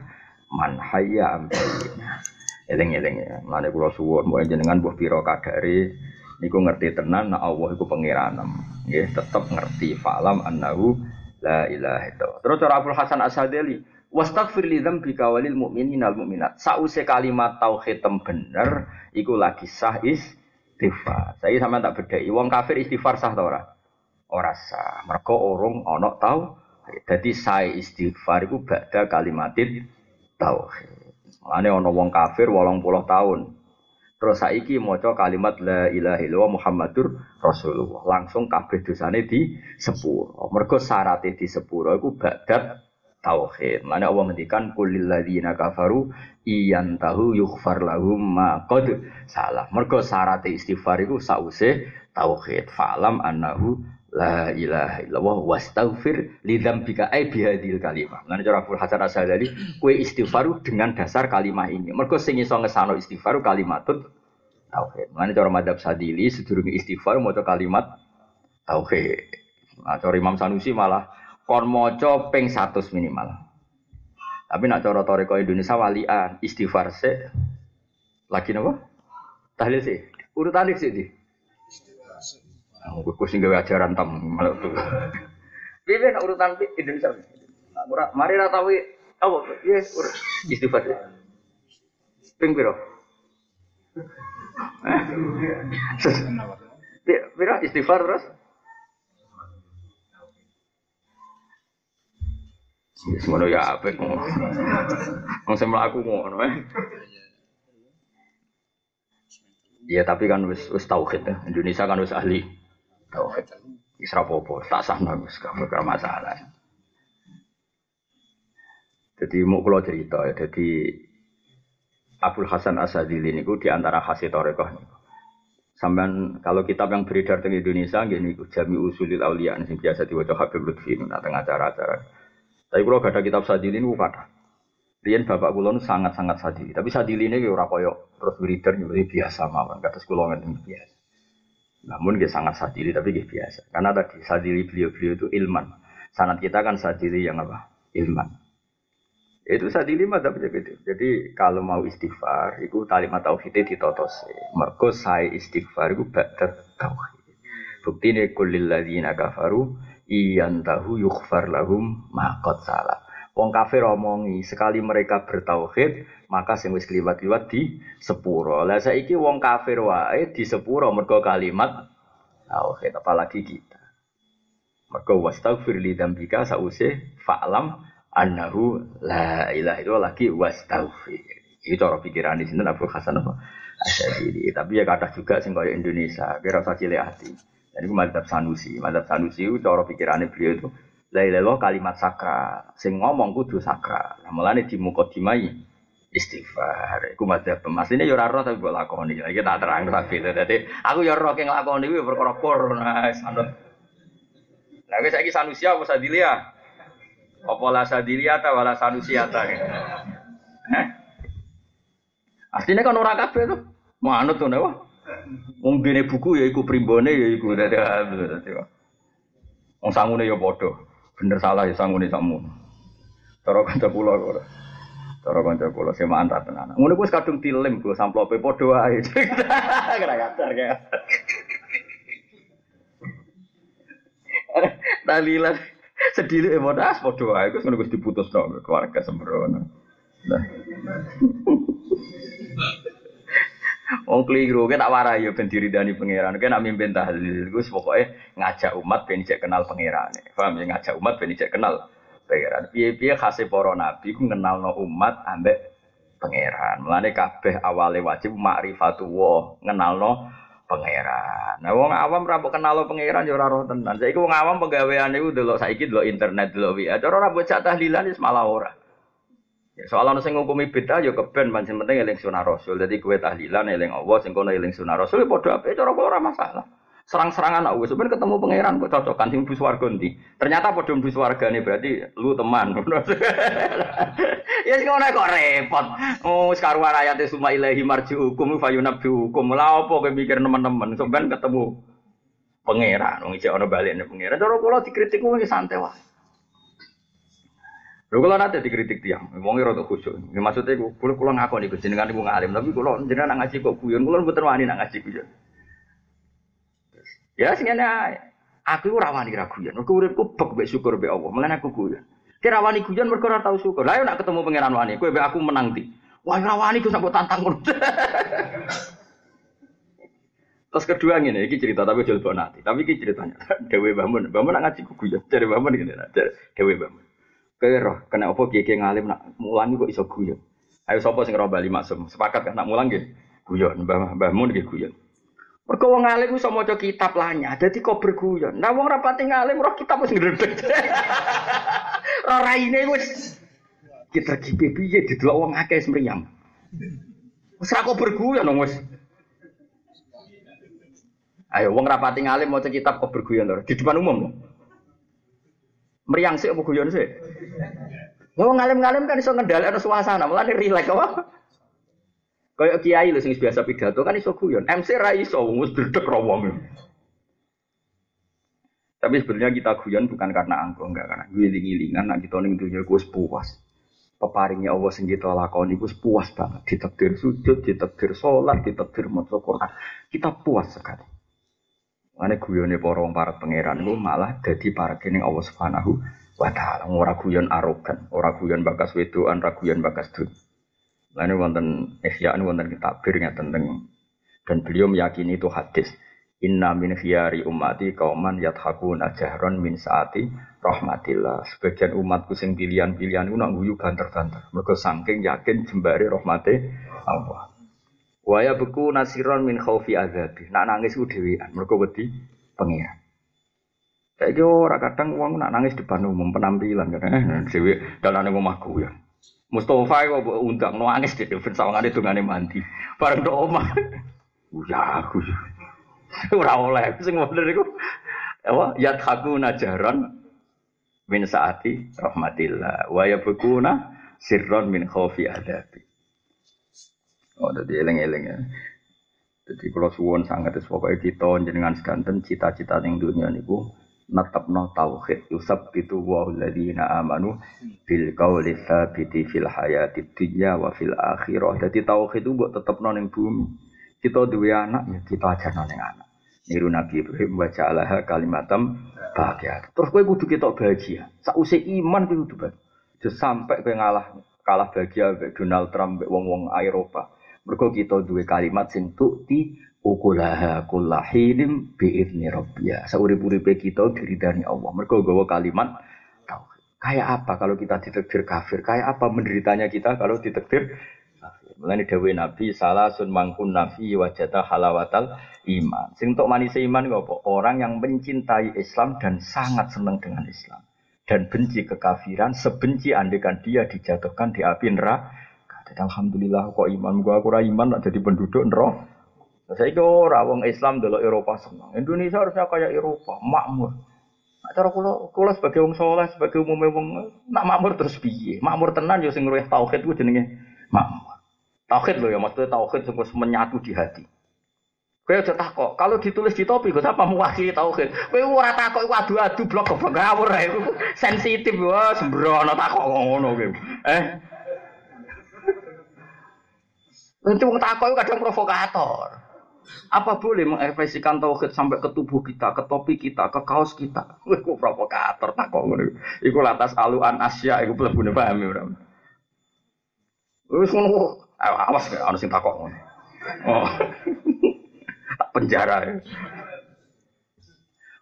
man hayya ambalina. Eling-eling ya. Mulane kula suwun mbok jenengan mbuh pira kadare niku ngerti tenan nek Allah iku pangeranem. Nggih, tetep ngerti falam annahu la ilaha illallah. Terus cara Abdul Hasan Asadili, wastaghfir li dzambika walil mu'minina wal mu'minat. Sause kalimat tauhid tem bener iku lagi sah istighfar. Saya sama tak bedai. Wong kafir istighfar sah ta ora? Ora sah. Mergo urung ana tau. Dadi sae istighfar iku badha kalimatin tauhid. Mane ana wong kafir 80 tahun. Terus saiki maca kalimat la ilaha illallah Muhammadur Rasulullah. Langsung kabeh dosane di sepuro. Mergo syaraté di sepuro iku badha tauhid. Mana Allah ngendikan kulil ladzina kafaru iyan tahu yughfar lahum ma qad salah. Mergo syarat istighfar iku sause tauhid. Fa'lam annahu La ilaha illallah wastaghfir li dzambika ai bihadil kalimah. Lan cara Abdul Hasan Asy'ari kue istighfar dengan dasar kalimat ini. Mergo sing iso ngesano istighfar kalimatut tauhid. Lan cara madhab Sadili sedurunge istighfar maca kalimat tauhid. Nah, cara Imam Sanusi malah kon maca ping 100 minimal. Tapi nak cara toreko Indonesia walian istighfar se lagi napa? Tahlil sih. Urutan sih di. Gue sing gawe ajaran tam malah tuh. Piye nak urutan Indonesia. Ora mari ra tahu apa urus istighfar. Ping piro? Piro istighfar terus? Semono ya ngono. Wong sing mlaku ngono eh. Ya tapi kan wis wis tauhid ya. Indonesia kan wis ahli tauhid. Wis rapopo, tak sahna wis gak masalah. Jadi mau kalau cerita ya, jadi Abdul Hasan Asadili ini di antara khasih torekoh nih. Sampai kalau kitab yang beredar di Indonesia, gini Jami Usulil Aulia, yang biasa diwajah Habib Lutfi, nah tengah acara-acara. Tapi kalau gak ada kitab Sadili ini, kata. Rian bapak kulon sangat-sangat sadili. Tapi sadili ini ora koyo terus beredar jadi biasa mawon. Kata sekolah ngerti biasa. Namun dia sangat sadili tapi dia biasa. Karena tadi sadili beliau-beliau itu ilman. Sanat kita kan sadili yang apa? Ilman. Itu sadili madzhab gitu. Jadi kalau mau istighfar, itu kalimat tauhid ditotos. Mergo saya istighfar itu ba'da tauhid. Bukti ini kulil ladzina kafaru iyan tahu yukhfar lahum maqad salah. Wong kafir omongi sekali mereka bertauhid maka sing wis kliwat-kliwat di sepuro. Lah saiki wong kafir wae di sepuro mergo kalimat tauhid apalagi kita. Mergo wastaghfir li dzambika sause fa'lam annahu la ilaha illallah lagi wastaghfir. Itu cara pikiran di sini Abu Hasan apa? Asyadili. Tapi ya kata juga sing kaya Indonesia, kira usah cilik. Dan itu madzhab Sanusi. Madzhab Sanusi itu cara pikirannya beliau itu La ilaha kalimat sakral. Sing ngomong kudu sakral. Nah, mulane di dimai istighfar. Iku madzhab ini yo ora roh tapi mbok lakoni. Iki tak terang tapi dadi aku yo roh ki nglakoni kuwi perkara kur. Nah, sanut. Lah wis saiki sanusia apa sadilia? Apa la sadilia ta wala sanusia ta? Eh? Artinya kan ora kabeh tuh. Manut to nek Wong dene buku ya iku primbone ya iku dadi. Wong sangune ya padha. Bener salah ya sangune samu. Cara kanca kula kok. Cara kanca kula semaan ta tenan. Ngono kuwi kadung dilem ku samplope padha wae. Kira kasar kayak. Talilan sedih eh modas padha wae ku ngono diputus dong keluarga sembrono. Nah. Wong keliru, kita tak warai ya ben diridani pangeran. Kita nak tahlil, gus pokoknya ngajak umat ben kenal pangeran. Paham ya ngajak umat ben kenal pangeran. Piye-piye khase para nabi ku ngenalno umat ambek pangeran. Mulane kabeh awale wajib makrifatu ngenalno pangeran. Nah wong awam ra kenal pangeran ya ora roh tenan. Saiki wong awam penggaweane iku delok saiki delok internet delok WA. Cara ora cak tahlilan wis malah ora. Soal ana sing ngukumi bid'ah ya keben pancen penting eling sunah Rasul. Dadi kowe tahlilan eling Allah sing kono eling sunah Rasul ya padha apik cara ora masalah. Serang-serangan aku sebenarnya ketemu pangeran kok cocokan sing bus warga ndi. Ternyata padha bus wargane berarti lu teman. ya sing ngono kok repot. Oh sekaruan ayate suma ilahi marji'ukum fayunabbi'ukum. Lah apa kowe mikir teman-teman sampean ketemu pangeran wong isih ana balene pangeran. Cara kula dikritik wong santai wae. Lho kula nate dikritik tiang, wong ora tok khusyuk. Ya maksudnya kula kula ngakoni Gus jenengan iku ngalim, tapi kula jenengan ngaji kok guyon, kula mboten wani ngaji guyon. Ya sing ngene Aku ora wani ra guyon. Mergo uripku bek mek syukur be Allah. Mulane aku guyon. Kira wani guyon mergo ora tau syukur. Lah nak ketemu pangeran wani, kowe aku menang ti. Wah ora wani Gus sampe tantang ngono. Terus kedua ngene, iki cerita tapi jual nanti. Tapi iki ceritanya Dewi Bamun. Bamun nak ngaji guyon. Dari Bamun ngene, Dewi Bamun. Kowe kena apa kiye ngalim nak mulangi kok iso guyon. Ayo sapa sing roh bali maksum. Sepakat kan nak mulang nggih guyon, Mbah Mbah Mun nggih guyon. Mergo wong alim iso maca kitab lanya, dadi kok berguyon. Nah wong rapati ngalim roh kitab wis ngredeg. roh raine wis kita kipe piye didelok wong akeh semriyang. Wis ra kok berguyon wis. Ayo wong rapati ngalim maca kitab kok berguyon lho di depan umum. Loh. Meriang sih apa guyon sih? Mau ngalim-ngalim kan iso ngendhalekno suasana, mulane rileks apa? Kayak kiai lho sing biasa pidato kan iso guyon. MC ra iso ra wong. Tapi sebenarnya kita guyon bukan karena angkuh, enggak karena giling-gilingan nak kita ning dunya ku puas. Peparingnya Allah sing kita lakoni ku puas banget. Ditakdir sujud, ditakdir sholat, ditakdir maca Quran. Kita puas sekali. Ane guyone para wong para pangeran iku malah dadi para kening Allah Subhanahu wa taala. Ora guyon arogan, ora guyon bakas wedoan, ora guyon bakas dunya. Lalu wonten ihya wonten kitabir ngeten tentang dan beliau meyakini itu hadis. Inna min khiyari umati kauman yathakuna jahron min saati rahmatillah. Sebagian umatku sing pilihan-pilihan ku nak guyu banter-banter. Mergo saking yakin jembare rahmate Allah. Waya beku nasiron min khaufi azabi. Nak nangis ku dhewean. Mergo wedi pengiran. Saiki ora kadang wong nak nangis depan umum penampilan kan. Eh, dhewe dalane omahku ya. Mustafa kok undang nangis di depan sawangane dongane mandi. Bareng tok omah. Ya aku. Ora oleh sing bener iku. Apa? Yathaku najaron min saati rahmatillah wa yabkuna sirron min khaufi adabi. Oh, jadi eleng-eleng ya. Jadi kalau suwon sangat es pokoknya kita jenengan sekanten cita-cita yang dunia niku natapno tauhid yusab itu wa alladziina amanu bil qawli tsabiti fil hayati dunya wa fil akhirah. Jadi tauhid itu buat tetepno ning bumi. Kita dua anak ya kita ajar neng anak. Niru Nabi Ibrahim baca Allah kalimatam bahagia. Terus kowe kudu kita bahagia. Sausai iman kowe kudu bahagia. Sampai kowe ngalah kalah bahagia Donald Trump wong-wong Eropa. Mergo kita dua kalimat sing tukti ukulaha kullahinim biizni rabbia. Saurip-uripe kita diridani Allah. Mergo gawa kalimat tauhid. Kayak apa kalau kita ditekdir kafir? Kayak apa menderitanya kita kalau ditekdir Mulane dawuh Nabi salah sun mangkun nafi wajata halawatal iman. Sing untuk manis iman apa? Orang yang mencintai Islam dan sangat senang dengan Islam dan benci kekafiran, sebenci andekan dia dijatuhkan di api neraka. Alhamdulillah kok iman gua aku iman nak jadi penduduk neraka. Saya itu orang Islam dulu Eropa senang. Indonesia harusnya kayak Eropa, makmur. Nah, cara kula kula sebagai wong soleh, sebagai umumnya wong nak makmur terus piye? Makmur tenan yo sing ngruweh tauhid ku jenenge makmur. Tauhid loh ya, maksudnya tauhid sungguh menyatu di hati. Kowe aja takok, kalau ditulis di topi gue apa mewakili tauhid. Kowe ora takok iku adu-adu blok goblok ngawur ae. Sensitif wah sembrono takok ngono kowe. Eh. Nanti wong takok kadang provokator. Apa boleh mengekspresikan tauhid sampai ke tubuh kita, ke topi kita, ke kaos kita? Iku provokator takok ngono. Iku lantas aluan Asia iku mlebune paham ya. Wis ngono Awas ya, harus takok ngono. Oh. penjara ya.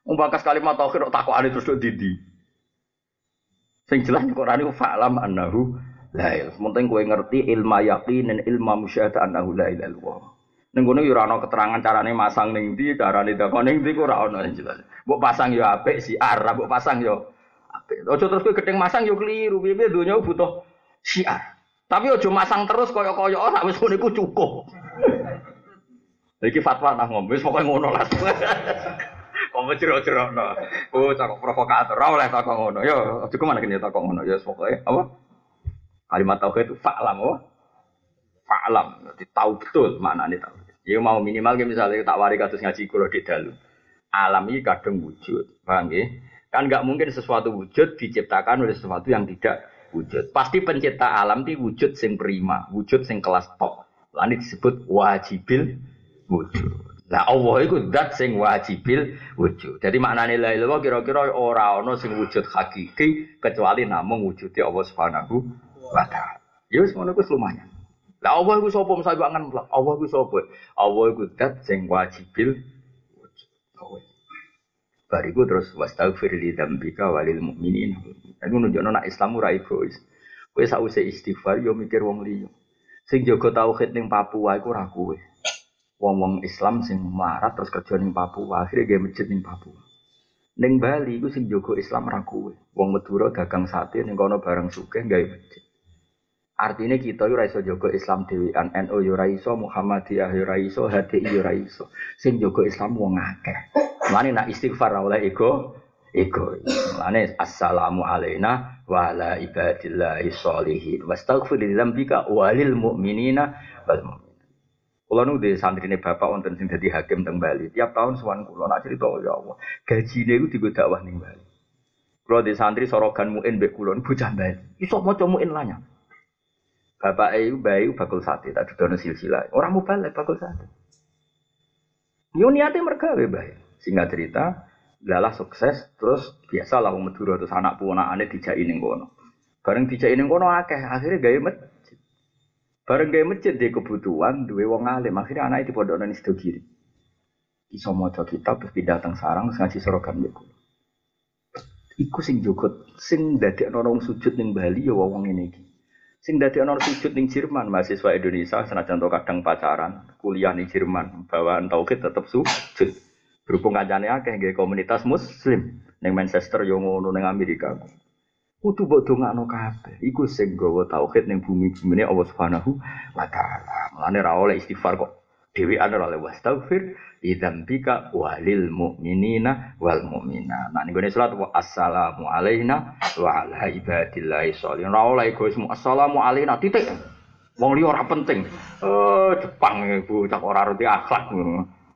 Umbakas kalimat tauhid takok ane terus didi. Sing jelas Quran itu fa'lam annahu la ilaha. Penting kowe ngerti ilma yakin dan ilma musyahadah annahu la ilaha illallah. Ning kono yo ora keterangan carane masang ning ndi, carane takon ning ndi ora ana jelas. Mbok pasang yo apik si Arab, mbok pasang yo apik. Ojo terus kowe gedeng masang yo keliru. Piye donya butuh syiar. Tapi ojo masang terus koyo-koyo oh sak wis ngono iku cukup. Iki fatwa nah ngombe wis pokoke ngono lah. Kok jero-jero. Oh, cakok provokator. Ora oleh takok ngono. Yo, aja ke mana kene takok ngono. Ya pokoke apa? Kalimat tauhid itu fa'lam apa? Fa'lam. Jadi tahu betul maknane tahu. Ya mau minimal misalnya tak wari kados ngaji kula di dalu. Alam ini kadang wujud. Paham nggih? Kan nggak mungkin sesuatu wujud diciptakan oleh sesuatu yang tidak wujud. Pasti pencipta alam itu wujud sing prima, wujud sing kelas top. Lalu disebut wajibil wujud. Nah Allah itu dat sing wajibil wujud. Jadi maknanya la ilaha kira-kira ora ono sing wujud hakiki kecuali namung wujudnya Allah Subhanahu wa taala. Ya wis ngono lumayan. Lah Allah iku sapa mesti angen mlak. Allah iku sapa? Allah iku dat sing wajibil wujud. Bariku terus wastaghfir li dzambika walil mu'minin. Iku nunjukno nek Islam ora egois. Kowe sause istighfar yo mikir wong liya. Sing jaga tauhid ning Papua iku ora kowe. Wong-wong Islam sing marat terus kerja ning Papua, akhirnya gawe masjid ning Papua. Ning Bali iku sing jaga Islam ora kowe. Wong Madura dagang sate ning kono bareng sugih gawe masjid. Artinya kita yo ora iso jaga Islam dhewean, NU yo ora iso, Muhammadiyah yo ora iso, HDI yo ora iso. Sing jaga Islam wong akeh. Mulane nak istighfar oleh ego ego. Mulane assalamu alaina wa ala ibadillahi sholihin. Wastaghfir li dzambika walil mu'minina wal mu'min. Kula nu di santrine bapak wonten sing dadi hakim teng Bali. Tiap tahun sowan kula nak cerita ya Allah. Gajine iku digo dakwah ning Bali. Kula di santri sorogan muin mbek kula bocah Bali. Iso maca muin lanya. Bapak iku bayi bakul sate tak dudono silsilah. Ora mau balik bakul sate. Yo niate mergawe bae. Singkat cerita, lalah sukses terus biasa lah wong Madura terus anak punakane dijaki ning kono. Bareng dijaki ning kono akeh, akhirnya gawe masjid. Bareng gawe masjid dia kebutuhan duwe wong alim, akhirnya anake dipondokno ning sido kiri. Iso maca kitab terus pindah sarang terus ngaji sorogan niku. Iku sing jogot, sing dadekno wong sujud ning Bali ya wong ngene. Sing dadekno sujud ning Jerman, mahasiswa Indonesia senajan to kadang pacaran, kuliah ning Jerman, bawaan tauhid tetep sujud. Berhubung kancane akeh nggih komunitas muslim ning Manchester yo ngono ning Amerika. Kudu mbok dongakno kabeh. Iku sing gawa tauhid ning bumi-bumine Allah Subhanahu wa taala. Mulane ra oleh istighfar kok dhewean ora oleh wastaghfir lidzambika walil mu'minina wal mu'mina. Nah ning salat wa assalamu alaina wa ala ibadillahi sholihin. Ora oleh egoisme assalamu alaina titik. Wong liya ora penting. Oh, Jepang ibu cak ora roti akhlak.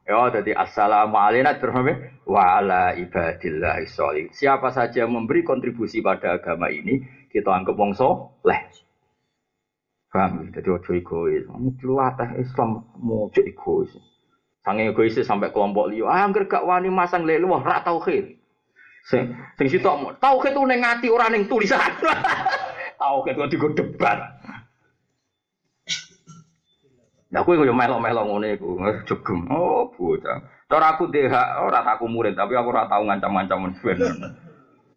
Ya, jadi assalamu alaikum wa ala ibadillah sholih. Siapa saja yang memberi kontribusi pada agama ini, kita anggap wong soleh. Paham? Jadi ojo egois. Teh Islam mau egois. Sange egois sampai kelompok liya. Ah, angger gak wani masang lelu wah ra tauhid. Sing sing sitok tauhid ku ning ati ora ning tulisan. tauhid kok digo debat. Nah, aku yo melok-melok ngene jegem. Oh, bocah. Cara aku DH, ora aku murid, tapi aku ora tau ngancam-ngancam ben.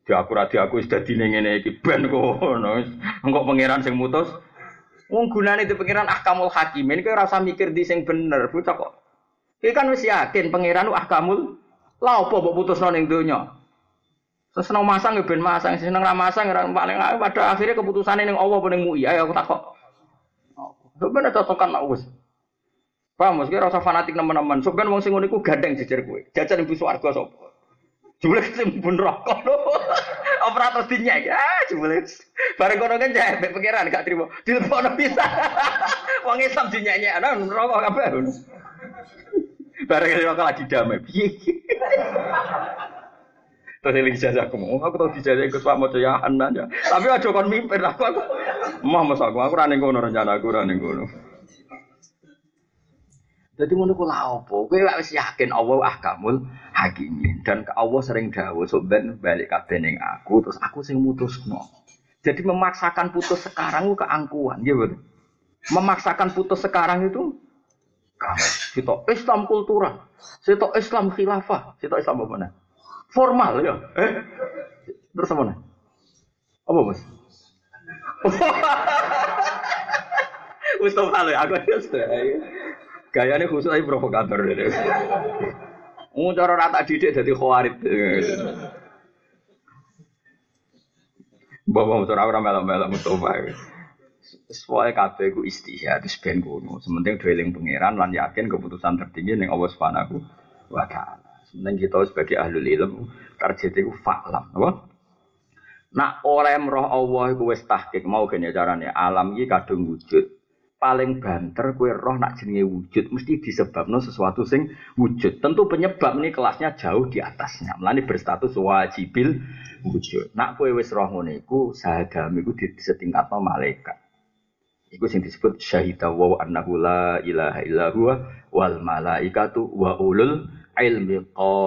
Di aku ra di aku wis dadi ngene ben kono. Engko pangeran sing mutus. Wong gunane di pangeran ahkamul hakimin kowe ora usah mikir di sing bener, bocah kok. Iki kan wis yakin pangeran ahkamul la opo mbok putusno ning donya. Seneng masang ya ben masang, seneng ra masang ora paling pada akhirnya keputusane ning Allah apa ning MUI. Ayo aku takok. Sebenarnya cocokan lah wis. Paham, mesti rasa fanatik teman-teman. Sebenarnya wong sing ngono iku gandeng jejer kowe. Jajan ibu swarga sapa? Jumlah sing pun rokok lho. Operator dinyek. Ah, jumlah. Bareng kono kan jahe pikiran gak trimo. Dilepokno bisa. Wong Islam dinyek-nyek ana kabeh. Bareng rokok lagi damai. Terus ini dijajah aku mau, aku tahu dijajah ikut Pak Mojo ya aja. Tapi aja kon mimpin aku aku. Mah mas aku, aku running kono rencana aku running kono. Jadi ngono ku lha opo? Kowe wis yakin Allah ahkamul hakimin dan Allah sering dawuh sok ben balik kabeh ning aku terus aku sing mutusno. Jadi memaksakan putus sekarang itu keangkuhan, ya betul. Memaksakan putus sekarang itu kita Islam kultural, kita Islam khilafah, kita Islam apa mana? Formal ya. Eh? Terus apa mana? Apa mas? Mustafa lo, aku Gaya ini khusus aja provokator. Mau cara rata didik jadi khawarit. Bawa motor orang melok-melok Mustafa. Soalnya kabeh ku istihad terus ben kuno. Sementing dweling pangeran lan yakin keputusan tertinggi ning Allah Subhanahu wa taala. Sementing kita sebagai ahli ilmu target itu faklam, apa? Nak oleh roh Allah iku wis mau carane alam iki kadung wujud paling banter kue roh nak jenenge wujud mesti disebabno sesuatu sing wujud. Tentu penyebab ini kelasnya jauh di atasnya. Melani berstatus wajibil wujud. Nak kue wis roh ngono iku sahadam iku setingkatno malaikat. Iku sing disebut syahida wa annahu la ilaha illa huwa wal malaikatu wa ulul ilmi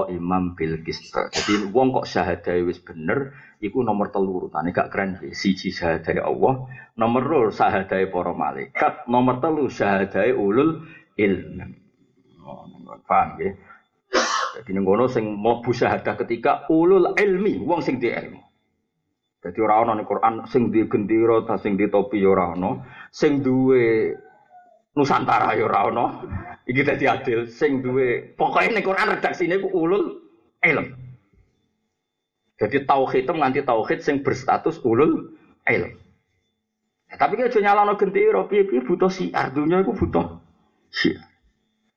imam bil qist. Jadi wong kok syahada wis bener iku nomor telu urutane gak keren siji syahadae Allah nomor loro syahadae para malaikat nomor telu syahadae ulul ilm. Oh paham ya? Jadi ngono sing mlebu syahadah ketika ulul ilmi wong sing di ilmu. Jadi ora ana Quran sing di gendera sing di topi ya ora sing duwe Nusantara ya ora ana iki dadi adil. Sing duwe pokoke ning Quran redaksine ku ulul ilm jadi tauhid itu nganti tauhid sing berstatus ulul ilm. Ya, tapi kita nyala no gendera, piye-piye butuh siar, dunia itu butuh siar.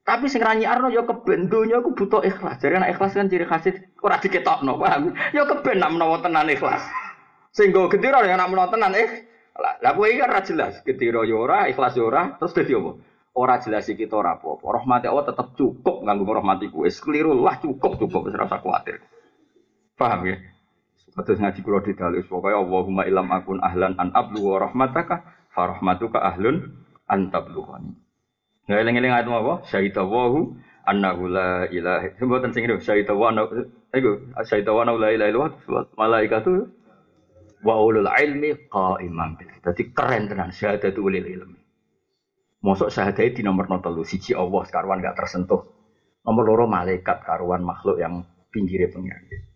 Tapi sing ranyi arno ya keben dunia aku butuh ikhlas. Jadi anak ikhlas kan ciri khas ora diketokno, paham? Ya keben nak menawa tenan ikhlas. Sing go gendera ya nak menawa tenan eh. Lah kowe kan ora jelas, gendera ya ora, ikhlas ya terus dadi apa? Ora jelas kita ora apa-apa. Rahmat Allah tetap cukup nganggo rahmati kuwi. Keliru lah cukup cukup wis ora. Paham ya? Terus ngaji kula didalus pokoke Allahumma ilam akun ahlan an ablu wa rahmataka fa rahmatuka ahlun an tablughani. Nah eling-eling ayat apa? Syahida wahu annahu la ilaha mboten sing itu syaita wa ana iku syaita wa la ilaha illallah malaikatu wa ulul ilmi qaiman bil dadi keren tenan syahadatu ulil ilmi. Mosok syahadat di nomor telu siji Allah karuan gak tersentuh. Nomor loro malaikat karuan makhluk yang pinggirnya pengiran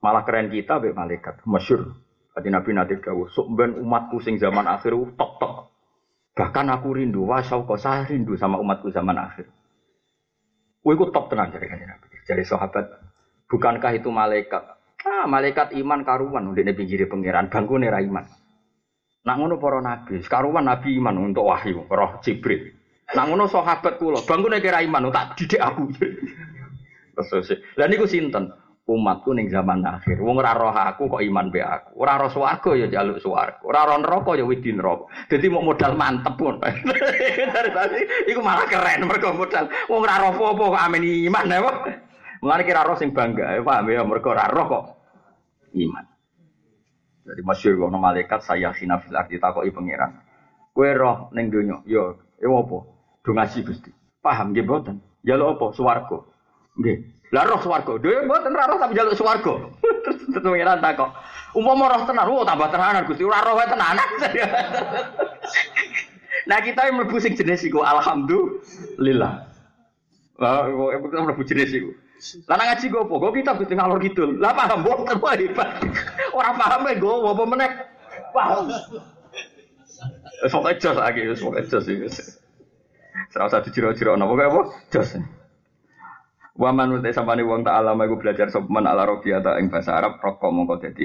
malah keren kita be malaikat masyur Tadi Nabi nanti dawuh, sok ben umatku sing zaman akhir tok tok. Bahkan aku rindu, wah kok saya rindu sama umatku zaman akhir. Itu top tenang jadi Nabi. Jadi sahabat, bukankah itu malaikat? Ah, malaikat iman karuan udah nabi pinggir pangeran, bangku nera iman. Nak ngono para nabi, karuan nabi iman untuk wahyu, roh Jibril. Nak ngono sahabat kula, bangku nera iman, tak didik aku. Terus, dan niku sinten? Umatku ning zaman akhir. Wong ora roh aku kok iman be aku. Ora roh swarga ya jaluk swarga. Ora roh neraka ya wedi neraka. Dadi mau modal mantep pun. Dari tadi iku malah keren mergo modal. Wong ora roh apa kok amen iman ya, Pak. Mulane kira roh sing bangga, ya, paham ya mergo ora roh kok iman. Jadi masyhur ono malaikat saya khina fil ardi takoki pangeran. Kowe roh ning donya, ya ya apa? Do ngaji Gusti. Paham nggih mboten? Ya lho apa? Swarga. Nggih. Lah roh swarga. Dhewe mboten ra roh tapi njaluk swarga. Terus pengiran takok. Umpama roh tenan, oh tambah tenanan Gusti. Ora roh tenanan. nah kita yang mlebu sing jenis iku alhamdulillah. Lah kok kita mlebu jenis iku. Lah ngaji go apa? Kita Gusti ngalor kidul. Lah paham mboten wae hebat. Ora paham e go apa meneh. Paham. Sok jos lagi, sok jos iki. Serasa diciro-ciro napa kaya apa? Jos. Waman utai sampani wong tak alama iku belajar sopeman ala robiata ing bahasa Arab rokok mongko dadi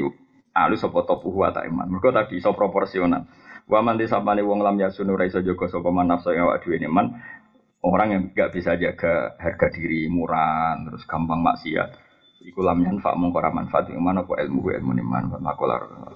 alu sapa topuhu wa ta iman. Mergo tadi iso proporsional. Waman di sampani wong lam yasunu ra iso jaga sapa man nafsu ing awak dhewe iman. Orang yang gak bisa jaga harga diri, murah, terus gampang maksiat. Iku lam yanfa mongko ra manfaat iman apa ilmu ilmu iman makolar.